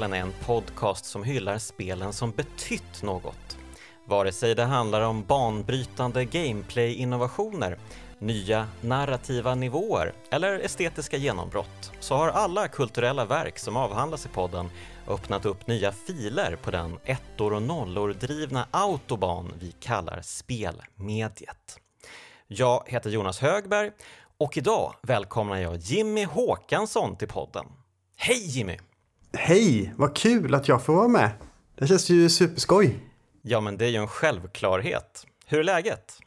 spelen är en podcast som hyllar spelen som betytt något. Vare sig det handlar om banbrytande gameplay-innovationer, nya narrativa nivåer eller estetiska genombrott så har alla kulturella verk som avhandlas i podden öppnat upp nya filer på den ettor och nollor drivna autobahn vi kallar spelmediet. Jag heter Jonas Högberg och idag välkomnar jag Jimmy Håkansson till podden. Hej Jimmy! Hej, vad kul att jag får vara med. Det känns ju superskoj. Ja, men det är ju en självklarhet. Hur är läget?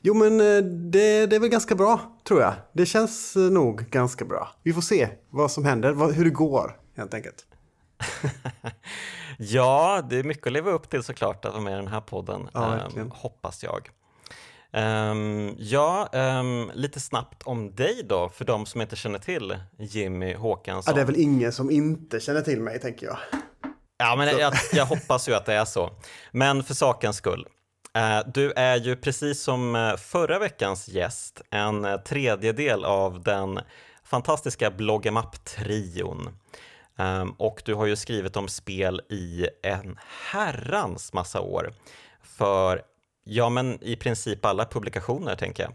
Jo, men eh, det, det är väl ganska bra, tror jag. Det känns eh, nog ganska bra. Vi får se vad som händer, hur det går, helt enkelt. ja, det är mycket att leva upp till såklart att vara med i den här podden, ja, um, hoppas jag. Um, ja, um, lite snabbt om dig då, för de som inte känner till Jimmy Håkansson. Ja, det är väl ingen som inte känner till mig, tänker jag. Ja, men jag, jag, hoppas ju att det är så. Men för sakens skull. Uh, du är ju precis som eh, förra veckans gäst en eh, tredjedel av den fantastiska Bloggemapp-trion. Um, och du har ju skrivit om spel i en herrans massa år för Ja, men i princip alla publikationer tänker jag.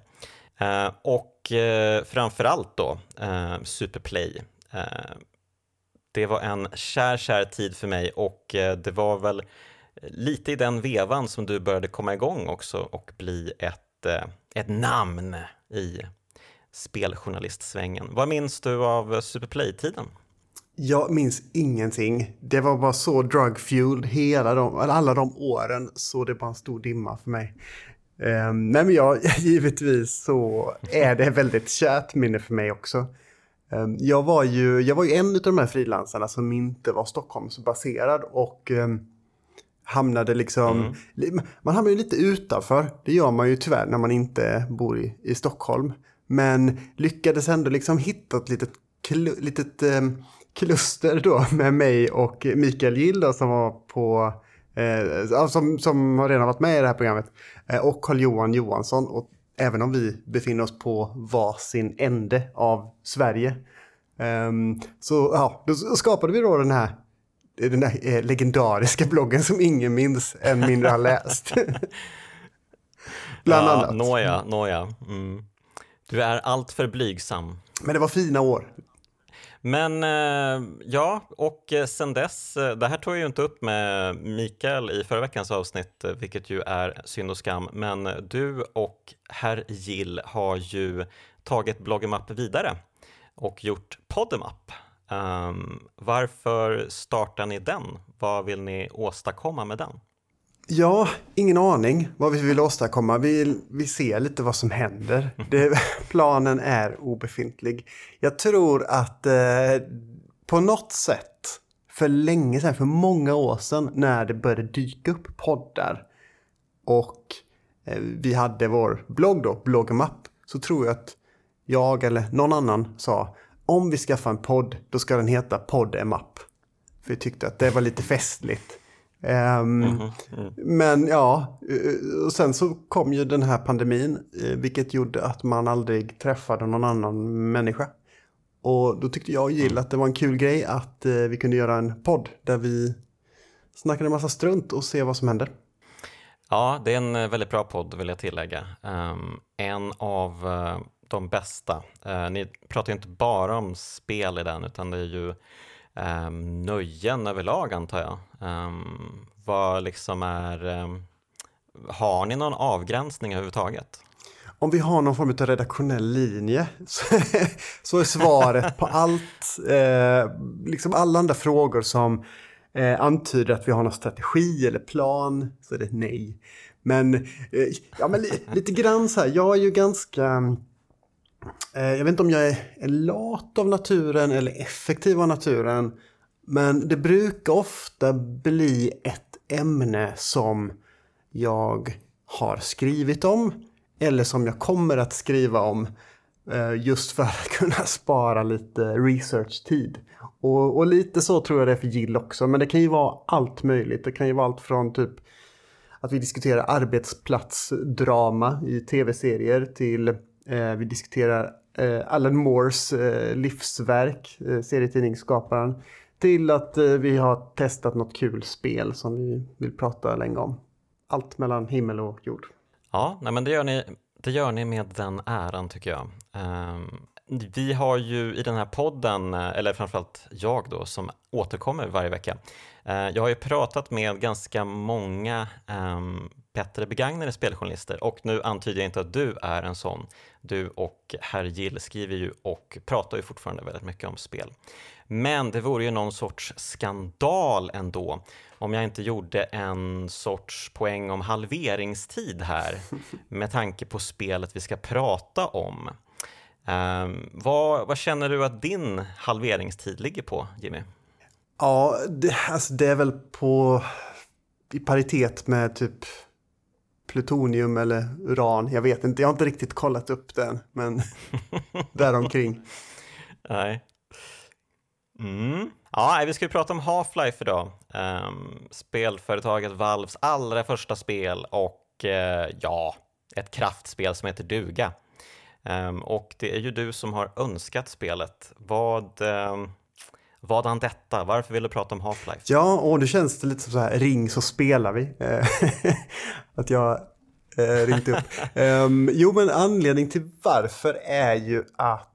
Eh, och eh, framförallt då eh, Superplay. Eh, det var en kär, kär tid för mig och eh, det var väl lite i den vevan som du började komma igång också och bli ett, eh, ett namn i speljournalistsvängen. Vad minns du av Superplay-tiden? Jag minns ingenting. Det var bara så drug-fueled hela de, alla de åren. Så det bara en stor dimma för mig. Um, nej men jag, givetvis så är det väldigt kärt minne för mig också. Um, jag, var ju, jag var ju en av de här frilansarna som inte var Stockholmsbaserad och um, hamnade liksom... Mm. Man hamnar ju lite utanför. Det gör man ju tyvärr när man inte bor i, i Stockholm. Men lyckades ändå liksom hitta ett litet, litet um, kluster då med mig och Mikael Gill då, som var på eh, som, som har redan varit med i det här programmet eh, och Carl-Johan Johansson och även om vi befinner oss på varsin ände av Sverige um, så ja, då skapade vi då den här den här eh, legendariska bloggen som ingen minns, än mindre har läst. Bland ja, annat. Nåja, nåja. Mm. Du är allt för blygsam. Men det var fina år. Men eh, ja, och eh, sen dess, eh, det här tog jag ju inte upp med Mikael i förra veckans avsnitt, vilket ju är synd och skam, men du och herr Gill har ju tagit Bloggemapp vidare och gjort Poddemapp. Um, ehm, varför startar ni den? Vad vill ni åstadkomma med den? Ja, ingen aning vad vi vill åstadkomma. Vi, vi ser lite vad som händer. Det, planen är obefintlig. Jag tror att eh, på något sätt, för länge sedan, för många år sedan, när det började dyka upp poddar och eh, vi hade vår blogg då, Bloggemapp, så tror jag att jag eller någon annan sa om vi skaffar en podd, då ska den heta Poddemapp. För vi tyckte att det var lite festligt. Um, mm -hmm. mm. Men ja, eh, och sen så kom ju den här pandemin, eh, vilket gjorde att man aldrig träffade någon annan människa. Och då tyckte jag och Jill att det var en kul grej att eh, vi kunde göra en podd där vi snackade en massa strunt och se vad som händer. Ja, det är en väldigt bra podd vill jag tillägga. Um, en av uh, de bästa. Uh, ni pratar ju inte bara om spel i den, utan det är ju um, nöjen överlag antar jag. Um, vad liksom är, um, har ni någon avgränsning överhuvudtaget? Om vi har någon form av redaktionell linje så är svaret på allt, eh, liksom alla andra frågor som eh, antyder att vi har någon strategi eller plan, så är det nej. Men, eh, ja, men lite grann så här, jag är ju ganska Eh, jag vet inte om jag är lat av naturen eller effektiv av naturen. Men det brukar ofta bli ett ämne som jag har skrivit om. Eller som jag kommer att skriva om. Eh, just för att kunna spara lite research-tid. Och, och, lite så tror jag det är för Jill också. Men det kan ju vara allt möjligt. Det kan ju vara allt från typ att vi diskuterar arbetsplatsdrama i tv-serier till Eh, vi diskuterar eh, Alan Moores eh, livsverk, eh, serietidningsskaparen, till att eh, vi har testat något kul spel som vi vill prata länge om. Allt mellan himmel och jord. Ja, nej men det gör ni, det gör ni med den äran tycker jag. Um, vi har ju i den här podden, eh, eller framförallt jag då, som återkommer varje vecka. Jag har ju pratat med ganska många ehm, bättre begagnade speljournalister och nu antyder jag inte att du är en sån. Du och herr Gill skriver ju och pratar ju fortfarande väldigt mycket om spel. Men det vore ju någon sorts skandal ändå om jag inte gjorde en sorts poäng om halveringstid här med tanke på spelet vi ska prata om. Um, vad, vad, känner du att din halveringstid ligger på, Jimmy? Ja, det, alltså det är väl på i paritet med typ plutonium eller uran. Jag vet inte, jag har inte riktigt kollat upp den, men däromkring. Nej. Mm. Ja, vi ska ju prata om Half-Life idag. Um, spelföretaget Valves allra första spel och uh, ja, ett kraftspel som heter Duga. Um, och det är ju du som har önskat spelet. Vad, um, Vadan detta? Varför vill du prata om Half-Life? Ja, och det känns det lite som så här, ring så spelar vi. Eh, att jag eh, ringt upp. um, jo, men anledning till varför är ju att...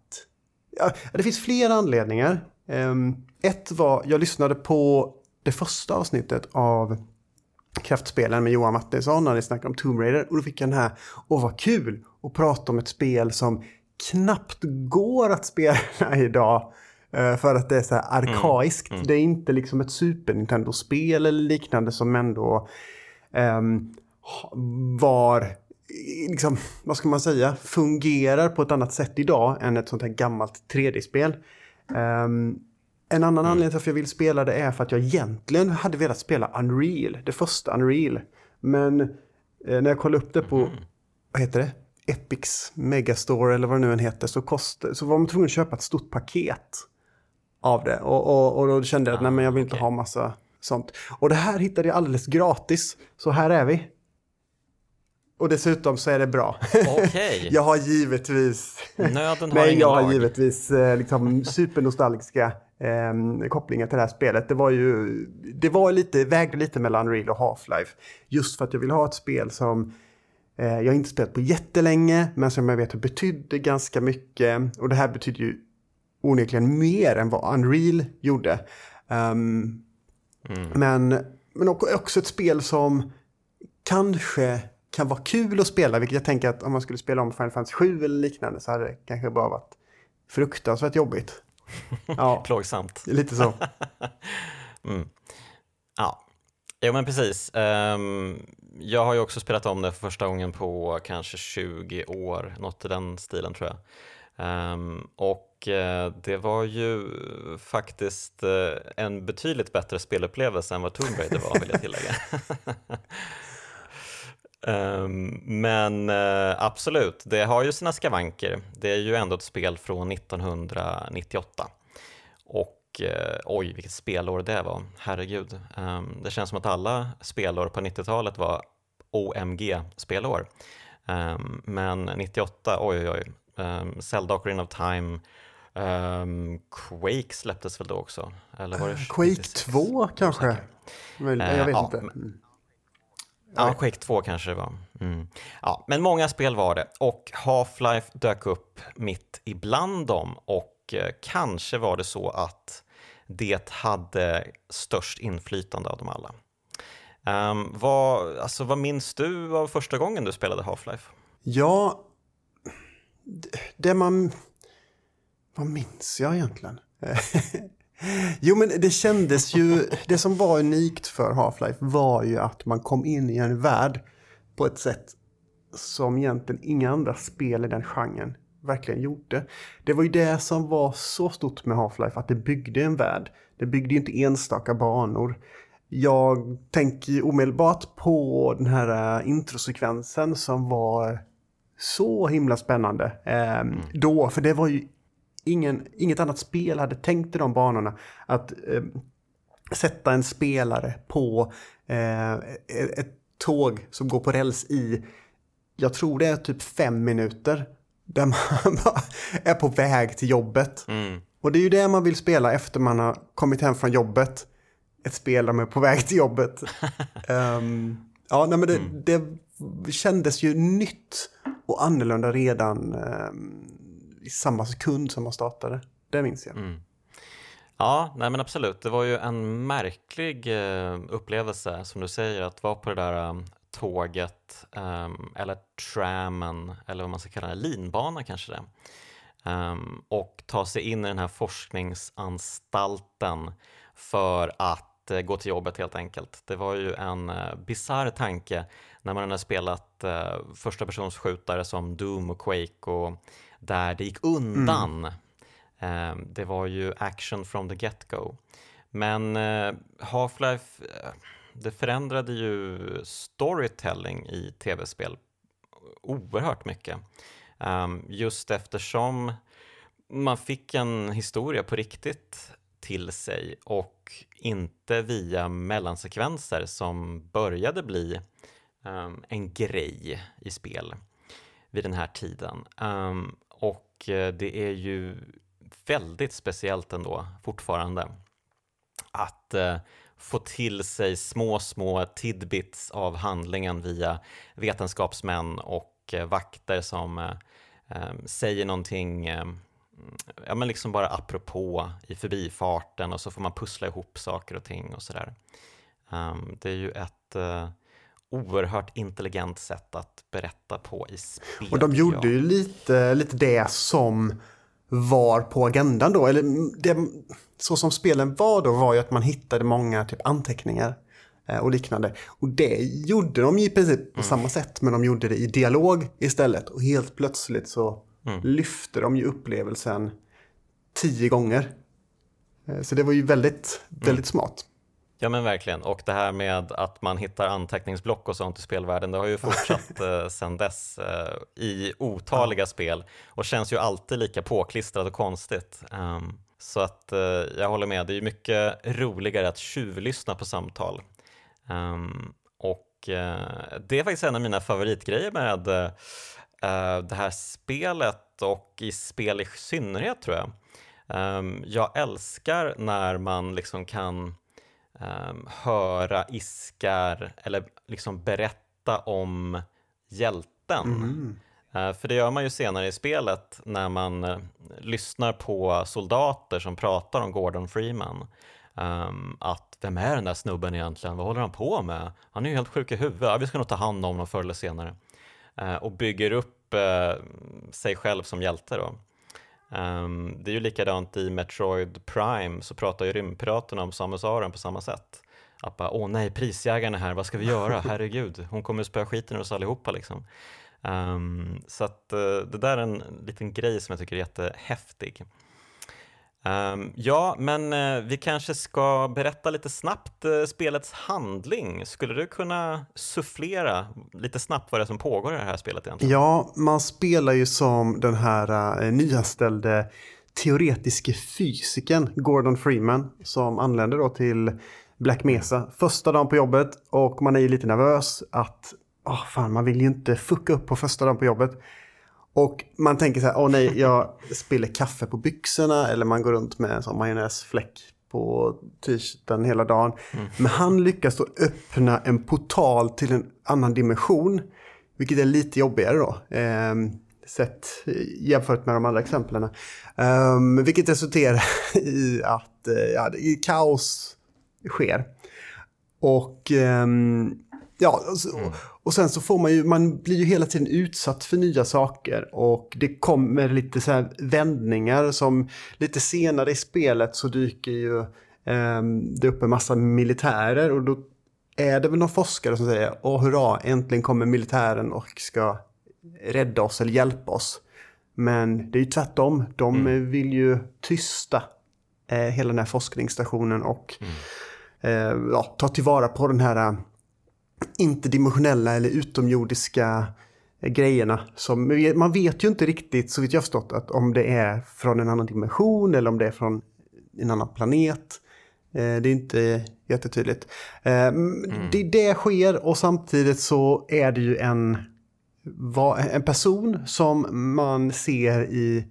Ja, det finns flera anledningar. Um, ett var, jag lyssnade på det första avsnittet av Kraftspelen med Johan Mattisson när ni snackade om Tomb Raider. Och då fick jag den här, åh vad kul att prata om ett spel som knappt går att spela idag. Eh, för att det är så här arkaiskt. Mm. Mm. Det är inte liksom ett Super Nintendo-spel eller liknande som ändå um, var, liksom, vad ska man säga, fungerar på ett annat sätt idag än ett sånt här gammalt 3D-spel. Um, ehm, en annan mm. anledning till att jag vill spela det är för att jag egentligen hade velat spela Unreal, det första Unreal. Men eh, när jag kollade upp det på, mm. vad heter det? Epics Megastore eller vad det nu än heter så, kost, så var man tvungen att köpa ett stort paket av det. Och, och, och då kände jag att ah, nej, men jag vill inte okay. ha massa sånt. Och det här hittade jag alldeles gratis. Så här är vi. Och dessutom så är det bra. Okay. jag har givetvis... Nöden har ingen jag har lag. givetvis eh, liksom, supernostalgiska eh, kopplingar till det här spelet. Det var ju... Det var lite, vägde lite mellan Unreal och Half-Life. Just för att jag vill ha ett spel som eh, jag inte spelat på jättelänge, men som jag vet betydde ganska mycket. Och det här betyder ju onekligen mer än vad Unreal gjorde. Um, mm. Men, men också ett spel som kanske kan vara kul att spela, vilket jag tänker att om man skulle spela om Final Fantasy 7 eller liknande så hade det kanske bara varit fruktansvärt jobbigt. Ja, Plågsamt. Lite så. mm. Ja, jo men precis. Um, jag har ju också spelat om det för första gången på kanske 20 år, något i den stilen tror jag. Um, och uh, det var ju faktiskt uh, en betydligt bättre spelupplevelse än vad Tomb Raider var vill jag tillägga. um, men uh, absolut, det har ju sina skavanker. Det är ju ändå ett spel från 1998. Och oj, vilket spelår det var. Herregud. Um, det känns som att alla spelår på 90-talet var OMG-spelår. men 98, oj oj oj um, Zelda Ocarina of Time, um, Quake släpptes väl då också? Eller var det Quake 2 kanske? Men, jag vet uh, inte. Mm. Ja, Quake 2 kanske det var. Mm. Ja, men många spel var det och Half-Life dök upp mitt ibland dem och eh, kanske var det så att det hade störst inflytande av dem alla. Um, vad, alltså, vad minns du av första gången du spelade Half-Life? Ja, det man... Vad minns jag egentligen? jo, men det kändes ju... Det som var unikt för Half-Life var ju att man kom in i en värld på ett sätt som egentligen inga andra spel i den genren verkligen gjorde. Det var ju det som var så stort med Half-Life, att det byggde en värld. Det byggde ju inte enstaka banor. Jag tänker omedelbart på den här eh, introsekvensen som var så himla spännande eh, mm. då, för det var ju ingen, inget annat spel hade tänkt i de banorna. Att eh, sätta en spelare på eh, ett tåg som går på räls i, jag tror det är typ fem minuter, där man är på väg till jobbet. Mm. Och det är ju det man vill spela efter man har kommit hem från jobbet. Ett spel där man är på väg till jobbet. um, ja, nej, men det, mm. det kändes ju nytt och annorlunda redan eh, i samma sekund som man startade. Det minns jag. Mm. Ja, nej men absolut. Det var ju en märklig eh, upplevelse som du säger att vara på det där eh, tåget ehm, eller trammen eller vad man ska kalla det, linbana kanske det. Um, och ta sig in i den här forskningsanstalten för att uh, gå till jobbet helt enkelt. Det var ju en uh, bisarr tanke när man hade spelat uh, första persons skjutare som Doom och Quake och där det gick undan. Mm. Um, det var ju action from the get-go. Men Half-Life, det förändrade ju storytelling i tv-spel oerhört mycket. Um, just eftersom man fick en historia på riktigt till sig och inte via mellansekvenser som började bli um, en grej i spel vid den här tiden. Um, och eh, det är ju väldigt speciellt ändå fortfarande att uh, få till sig små, små tidbits av handlingen via vetenskapsmän och uh, vakter som uh, um, säger någonting ja, men liksom bara apropå i förbifarten och så får man pussla ihop saker och ting och sådär. Um, det är ju ett uh, oerhört intelligent sätt att berätta på i spel. Och de gjorde ju lite, lite det som var på agendan då, eller det, så som spelen var då var ju att man hittade många typ anteckningar eh, och liknande. Och det gjorde de i princip på mm. samma sätt, men de gjorde det i dialog istället. Och helt plötsligt så mm. lyfte de ju upplevelsen tio gånger. Eh, så det var ju väldigt, väldigt mm. smart. Ja men verkligen, och det här med att man hittar anteckningsblock och sånt i spelvärlden, det har ju fortsatt eh, sedan dess eh, i otaliga ja. spel och känns ju alltid lika påklistrat och konstigt. Um, så att eh, jag håller med, det är ju mycket roligare att tjuvlyssna på samtal. Um, och eh, det är faktiskt en av mina favoritgrejer med uh, det här spelet och i spel i synnerhet tror jag. Um, jag älskar när man liksom kan um, höra iskar eller liksom berätta om hjälten. Mm. Uh, för det gör man ju senare i spelet när man uh, lyssnar på soldater som pratar om Gordon Freeman. Um, att vem är den där snubben egentligen? Vad håller han på med? Han är ju helt sjuk i huvudet. Ja, vi ska nog ta hand om honom förr eller senare. Uh, och bygger upp sig själv som hjälte då. Um, det är ju likadant i Metroid Prime så pratar ju rymdpiraterna om Samus Aran på samma sätt. Att bara, åh nej, prisjägaren är här, vad ska vi göra? Herregud, hon kommer spöa skiten ur oss allihopa liksom. Um, så att uh, det där är en liten grej som jag tycker är jättehäftig. Um, ja, men uh, vi kanske ska berätta lite snabbt uh, spelets handling. Skulle du kunna sufflera lite snabbt vad det är som pågår i det här spelet egentligen? Ja, man spelar ju som den här eh, uh, nyanställde teoretiske fysikern Gordon Freeman som anländer då till Black Mesa första dagen på jobbet och man är ju lite nervös att oh, fan, man vill ju inte fucka upp på första dagen på jobbet. Och man tänker så här, åh nej, jag spiller kaffe på byxorna eller man går runt med en sån majonnäsfläck på t-shirten hela dagen. Mm. Men han lyckas då öppna en portal till en annan dimension. Vilket är lite jobbigare då. Eh, sett jämfört med de andra exemplen. Um, vilket resulterar i att uh, ja, kaos sker. Och um, ja, alltså, mm. Och sen så får man ju, man blir ju hela tiden utsatt för nya saker och det kommer lite så här vändningar som lite senare i spelet så dyker ju eh, det upp en massa militärer och då är det väl någon forskare som säger åh hurra, äntligen kommer militären och ska rädda oss eller hjälpa oss. Men det är ju tvärtom, de mm. vill ju tysta eh, hela den här forskningsstationen och mm. eh, ja, ta tillvara på den här interdimensionella eller utomjordiska grejerna. Som, man vet ju inte riktigt, så vitt jag förstått, att om det är från en annan dimension eller om det är från en annan planet. Eh, det är inte jättetydligt. Eh, mm. Det, det sker och samtidigt så är det ju en, en person som man ser i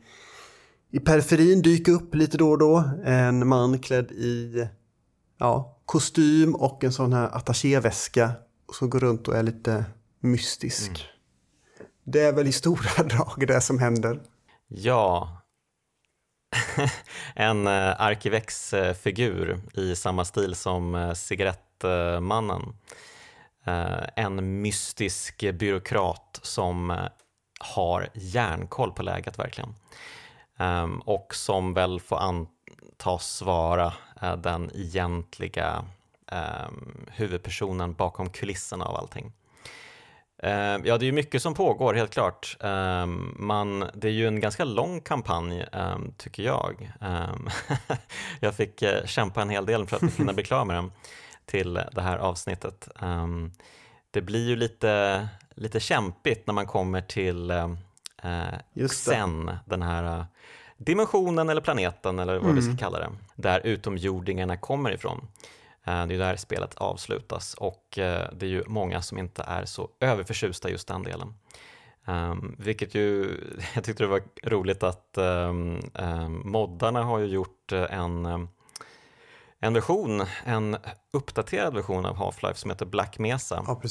i periferin dyka upp lite då och då. En man klädd i ja, kostym och en sån här attachéväska som går runt och är lite mystisk. Mm. Det är väl i stora drag det som händer. Ja, en eh, Arkivex-figur i samma stil som eh, Cigarettmannen. Eh, en mystisk byråkrat som har järnkoll på läget verkligen. Ehm, och som väl får antas vara den egentliga ehm, huvudpersonen bakom kulisserna av allting. Uh, ja, det är ju mycket som pågår helt klart. Uh, man, det är ju en ganska lång kampanj um, tycker jag. Um, jag fick uh, kämpa en hel del för att hinna bli klar med den till det här avsnittet. Um, det blir ju lite, lite kämpigt när man kommer till uh, Xen, den här dimensionen eller planeten eller vad mm. vi ska mm. kalla det, där utomjordingarna kommer ifrån. Eh, det är där spelet avslutas och eh, det är ju många som inte är så överförtjusta just den delen. Um, vilket ju, jag tyckte det var roligt att um, um, moddarna har ju gjort en, en version, en uppdaterad version av Half-Life som heter Black Mesa. Ja,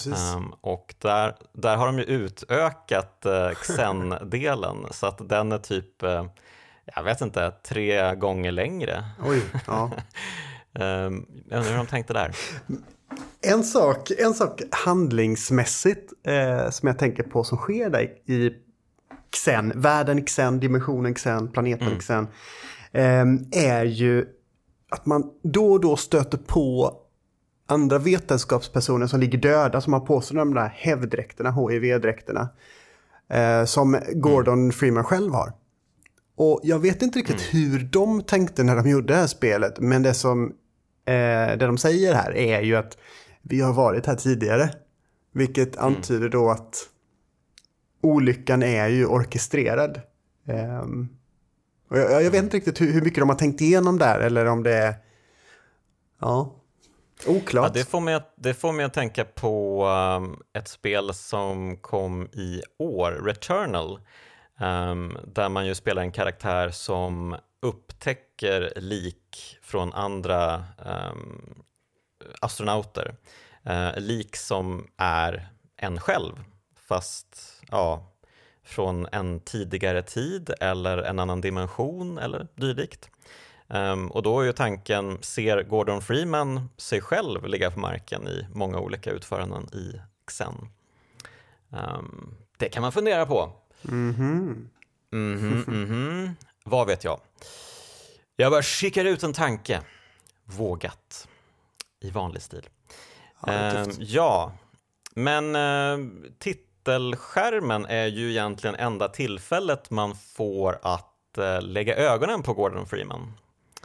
och där, där har de ju utökat uh, Xen-delen så att den är typ, uh, jag vet inte, tre gånger längre. Oj, ja. Um, jag undrar hur de tänkte där. En sak, en sak handlingsmässigt eh, som jag tänker på som sker där i Xen, världen Xen, dimensionen Xen, planeten mm. Xen, eh, är ju att man då och då stöter på andra vetenskapspersoner som ligger döda som har på sig de där hävdräkterna, HIV-dräkterna, eh, som Gordon mm. Freeman själv har. Och jag vet inte riktigt mm. hur de tänkte när de gjorde det här spelet, men det som eh, det de säger här är ju att vi har varit här tidigare. Vilket mm. antyder då att olyckan är ju orkestrerad. Um, och jag, jag, vet inte riktigt hur, hur, mycket de har tänkt igenom där eller om det är... Ja, oklart. Ja, det, får mig att, det får mig att tänka på um, ett spel som kom i år, Returnal. Um, där man ju spelar en karaktär som upptäcker lik från andra um, astronauter. Uh, lik som är en själv, fast ja, från en tidigare tid eller en annan dimension eller dylikt. Um, och då är ju tanken, ser Gordon Freeman sig själv ligga på marken i många olika utföranden i Xen? Um, det kan man fundera på. Mm -hmm. Mm -hmm, mm -hmm. Vad vet jag? Jag bara skickar ut en tanke. Vågat. I vanlig stil. Ja, uh, ja. men uh, titelskärmen är ju egentligen enda tillfället man får att uh, lägga ögonen på Gordon Freeman.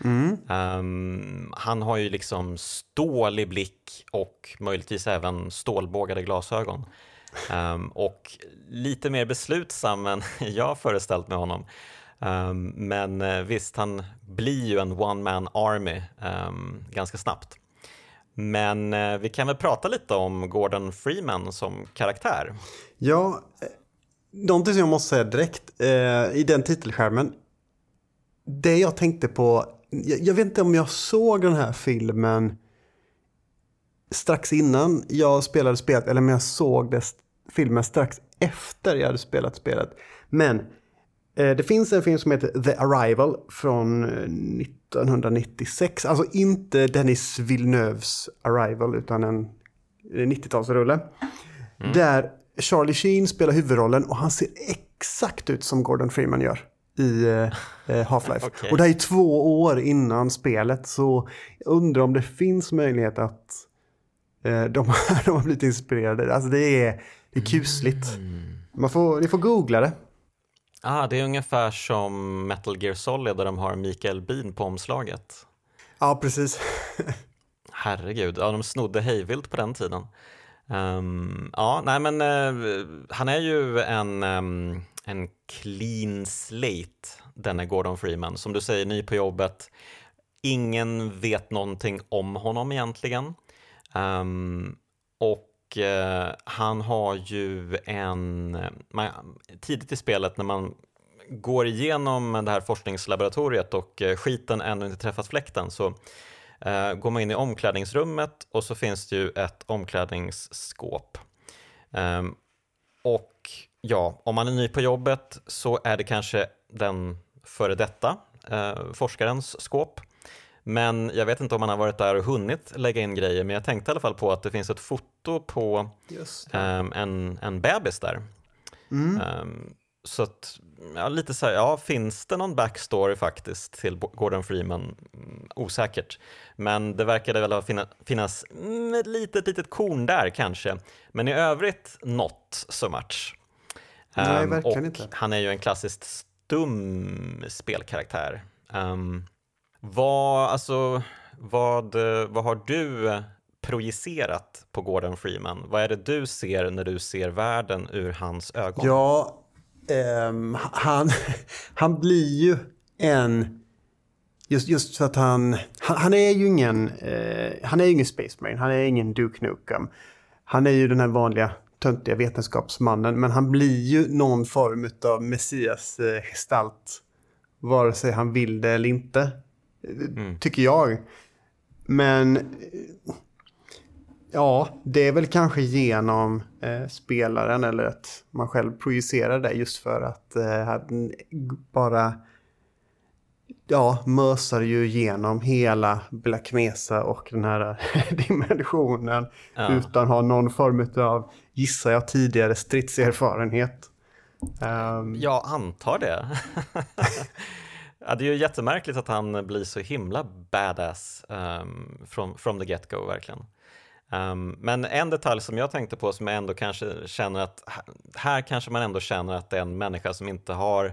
Mm. Um, han har ju liksom stålig blick och möjligtvis även stålbågade glasögon. Um, och lite mer beslutsam än jag föreställt mig honom. Um, men eh, visst, han blir ju en one man army um, ganska snabbt. Men uh, vi kan väl prata lite om Gordon Freeman som karaktär. Ja, eh, någonting som jag måste säga direkt uh, i den titelskärmen. Det jag tänkte på, jag, jag vet inte om jag såg den här filmen strax innan jag spelade spelet eller om jag såg det, filmen strax efter jag hade spelat spelet. Men det finns en film som heter The Arrival från 1996. Eh, alltså inte Dennis Villeneuves Arrival utan en 90-talsrulle. Mm. Där Charlie Sheen spelar huvudrollen och han ser exakt ut som Gordon Freeman gör i eh, eh Half-Life. okay. Och det här är två år innan spelet så jag undrar om det finns möjlighet att eh, de, de har blivit inspirerade. Alltså det är, det är kusligt. Mm. Man får, ni får googla det. Ah, det är ungefär som Metal Gear Solid där de har Mikael Bean på omslaget. Ja, precis. Herregud, ja, de snodde hejvilt på den tiden. Um, ja, nej men uh, han är ju en, um, en clean slate, denne Gordon Freeman. Som du säger, ny på jobbet. Ingen vet någonting om honom egentligen. Um, och eh, han har ju en... Man, tidigt i spelet när man går igenom det här forskningslaboratoriet och eh, skiten ännu inte träffat fläkten så eh, går man in i omklädningsrummet och så finns det ju ett omklädningsskåp. Ehm, och ja, om man är ny på jobbet så är det kanske den före detta eh, forskarens skåp. Men jag vet inte om man har varit där och hunnit lägga in grejer, men jag tänkte i alla fall på att det finns ett foto på um, en, en bebis där. Mm. Um, så att, ja, lite så här, ja, finns det någon backstory faktiskt till Gordon Freeman? Mm, osäkert. Men det verkade väl finna, finnas ett litet, litet korn där kanske. Men i övrigt not so much. Nej, um, verkligen inte. Han är ju en klassiskt stum spelkaraktär. Um, vad, alltså, vad, eh, vad har du projicerat på Gordon Freeman? Vad är det du ser när du ser världen ur hans ögon? Ja, um, han, han blir ju en... Just, just för att han, han, han är ju ingen, eh, han är ingen Space Marine, han är ingen Duke Nukem. Han är ju den här vanliga töntiga vetenskapsmannen, men han blir ju någon form av Messias-gestalt. Eh, vare sig han vill det eller inte. Mm. Tycker jag. Men ja, det är väl kanske genom eh, spelaren eller att man själv projicerar det just för att eh, bara ja, mösar ju igenom hela Black Mesa och den här dimensionen ja. utan ha någon form av, gissar jag, tidigare stridserfarenhet. Um... Jag antar det. ja, det är ju jättemärkligt att han blir så himla badass um, from, from the get-go verkligen. Um, men en detalj som jag tänkte på som jag ändå kanske känner att här kanske man ändå känner att det är en människa som inte har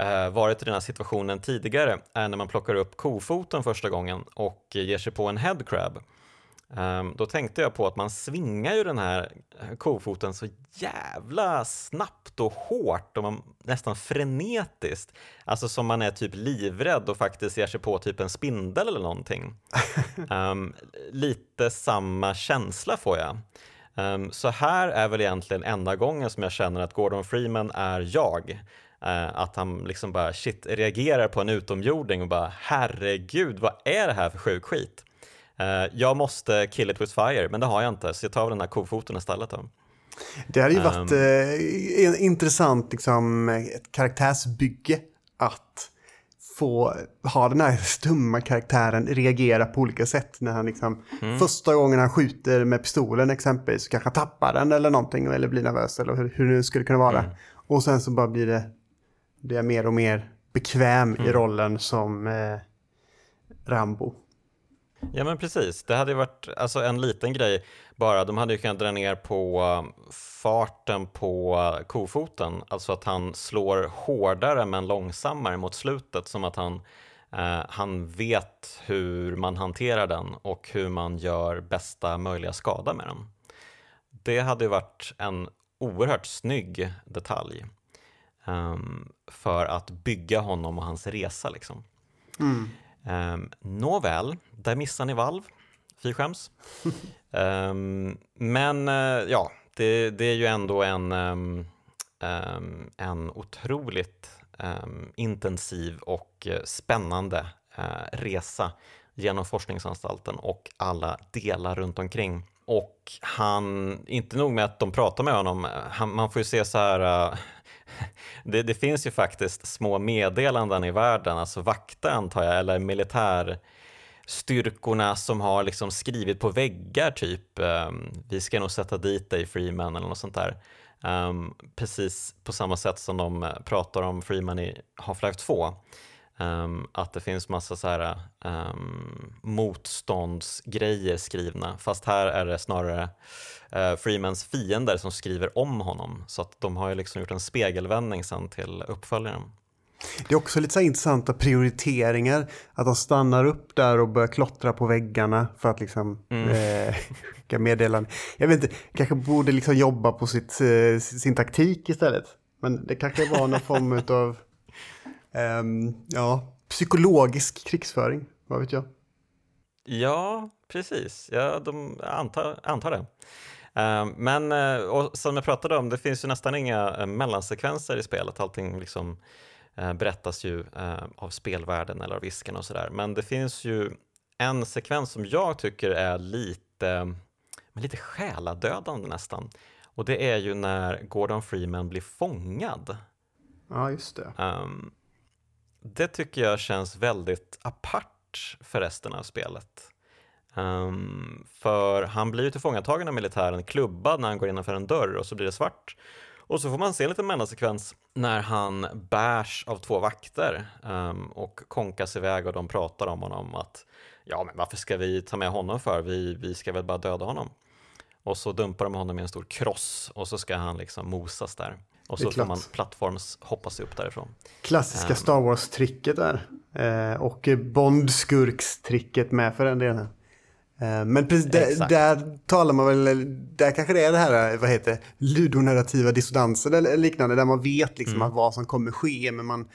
uh, varit i den här situationen tidigare är när man plockar upp kofoten första gången och ger sig på en headcrab. Um, då tänkte jag på att man svingar ju den här kofoten så jävla snabbt och hårt och man, nästan frenetiskt. Alltså som man är typ livrädd och faktiskt ger sig på typ en spindel eller någonting. Um, lite samma känsla får jag. Um, så här är väl egentligen enda gången som jag känner att Gordon Freeman är jag. Uh, att han liksom bara shit reagerar på en utomjording och bara herregud vad är det här för sjuk skit? Uh, jag måste kill it with fire, men det har jag inte, så jag tar den här kofoten istället. Då. Det hade ju varit um, eh, intressant, liksom, ett karaktärsbygge att få ha den här stumma karaktären reagera på olika sätt när han liksom mm. första gången han skjuter med pistolen exempelvis så kanske han tappar den eller någonting eller blir nervös eller hur, hur det skulle kunna vara. Mm. Och sen så bara blir det, det är mer och mer bekväm mm. i rollen som eh, Rambo. Ja men precis, det hade ju varit alltså, en liten grej bara. De hade ju kunnat dra ner på um, farten på kofoten, alltså att han slår hårdare men långsammare mot slutet, som att han, eh, han vet hur man hanterar den och hur man gör bästa möjliga skada med den. Det hade ju varit en oerhört snygg detalj um, för att bygga honom och hans resa. Liksom. Mm. Um, nåväl, där missar ni valv. Fy skäms. um, men uh, ja, det, det, är ju ändå en, um, en otroligt intensiv och uh, spännande uh, resa genom forskningsanstalten och alla delar runt omkring. Och han, inte nog med att de pratar med honom, han, man får ju se så här det, det, finns ju faktiskt små meddelanden i världen, alltså vakter antar jag, eller militärstyrkorna som har liksom skrivit på väggar typ um, vi ska nog sätta dit dig Freeman eller något sånt där. Um, precis på samma sätt som de eh, pratar om Freeman i Half-Life 2. Um, att det finns massa så här, um, motståndsgrejer skrivna, fast här är det snarare uh, Freemans fiender som skriver om honom. Så att de har ju liksom gjort en spegelvändning sen till uppföljaren. Det är också lite så intressanta prioriteringar. Att de stannar upp där och börjar klottra på väggarna för att liksom mm. eh, meddela. Jag vet inte, kanske borde liksom jobba på sitt, eh, sin taktik istället. Men det kanske var någon form av ja, psykologisk krigsföring, vad vet jag? Ja, precis. Ja, de antar, antar det. Um, men uh, och som jag pratade om, det finns ju nästan inga uh, mellansekvenser i spelet. Allting liksom eh, berättas ju eh, av spelvärlden eller av visken och sådär. Men det finns ju en sekvens som jag tycker är lite, men lite själadödande nästan. Och det är ju när Gordon Freeman blir fångad. Ja, just det. Um, det tycker jag känns väldigt apart för resten av spelet. Um, för han blir ju tillfångatagen av militären, klubbad när han går innanför en dörr och så blir det svart. Och så får man se en liten mellansekvens när han bärs av två vakter um, och konkas iväg och de pratar om honom att ja, men varför ska vi ta med honom för? Vi, vi ska väl bara döda honom. Och så dumpar de honom i en stor kross och så ska han liksom mosas där. Och så får man plattforms hoppa sig upp därifrån. Klassiska um, Star Wars-tricket där. Eh, och Bond-skurks-tricket med för den delen. Eh, men precis där, där, talar man väl, där kanske det är det här, vad heter ludonarrativa dissonansen eller liknande, där man vet liksom mm. att vad som kommer ske, men man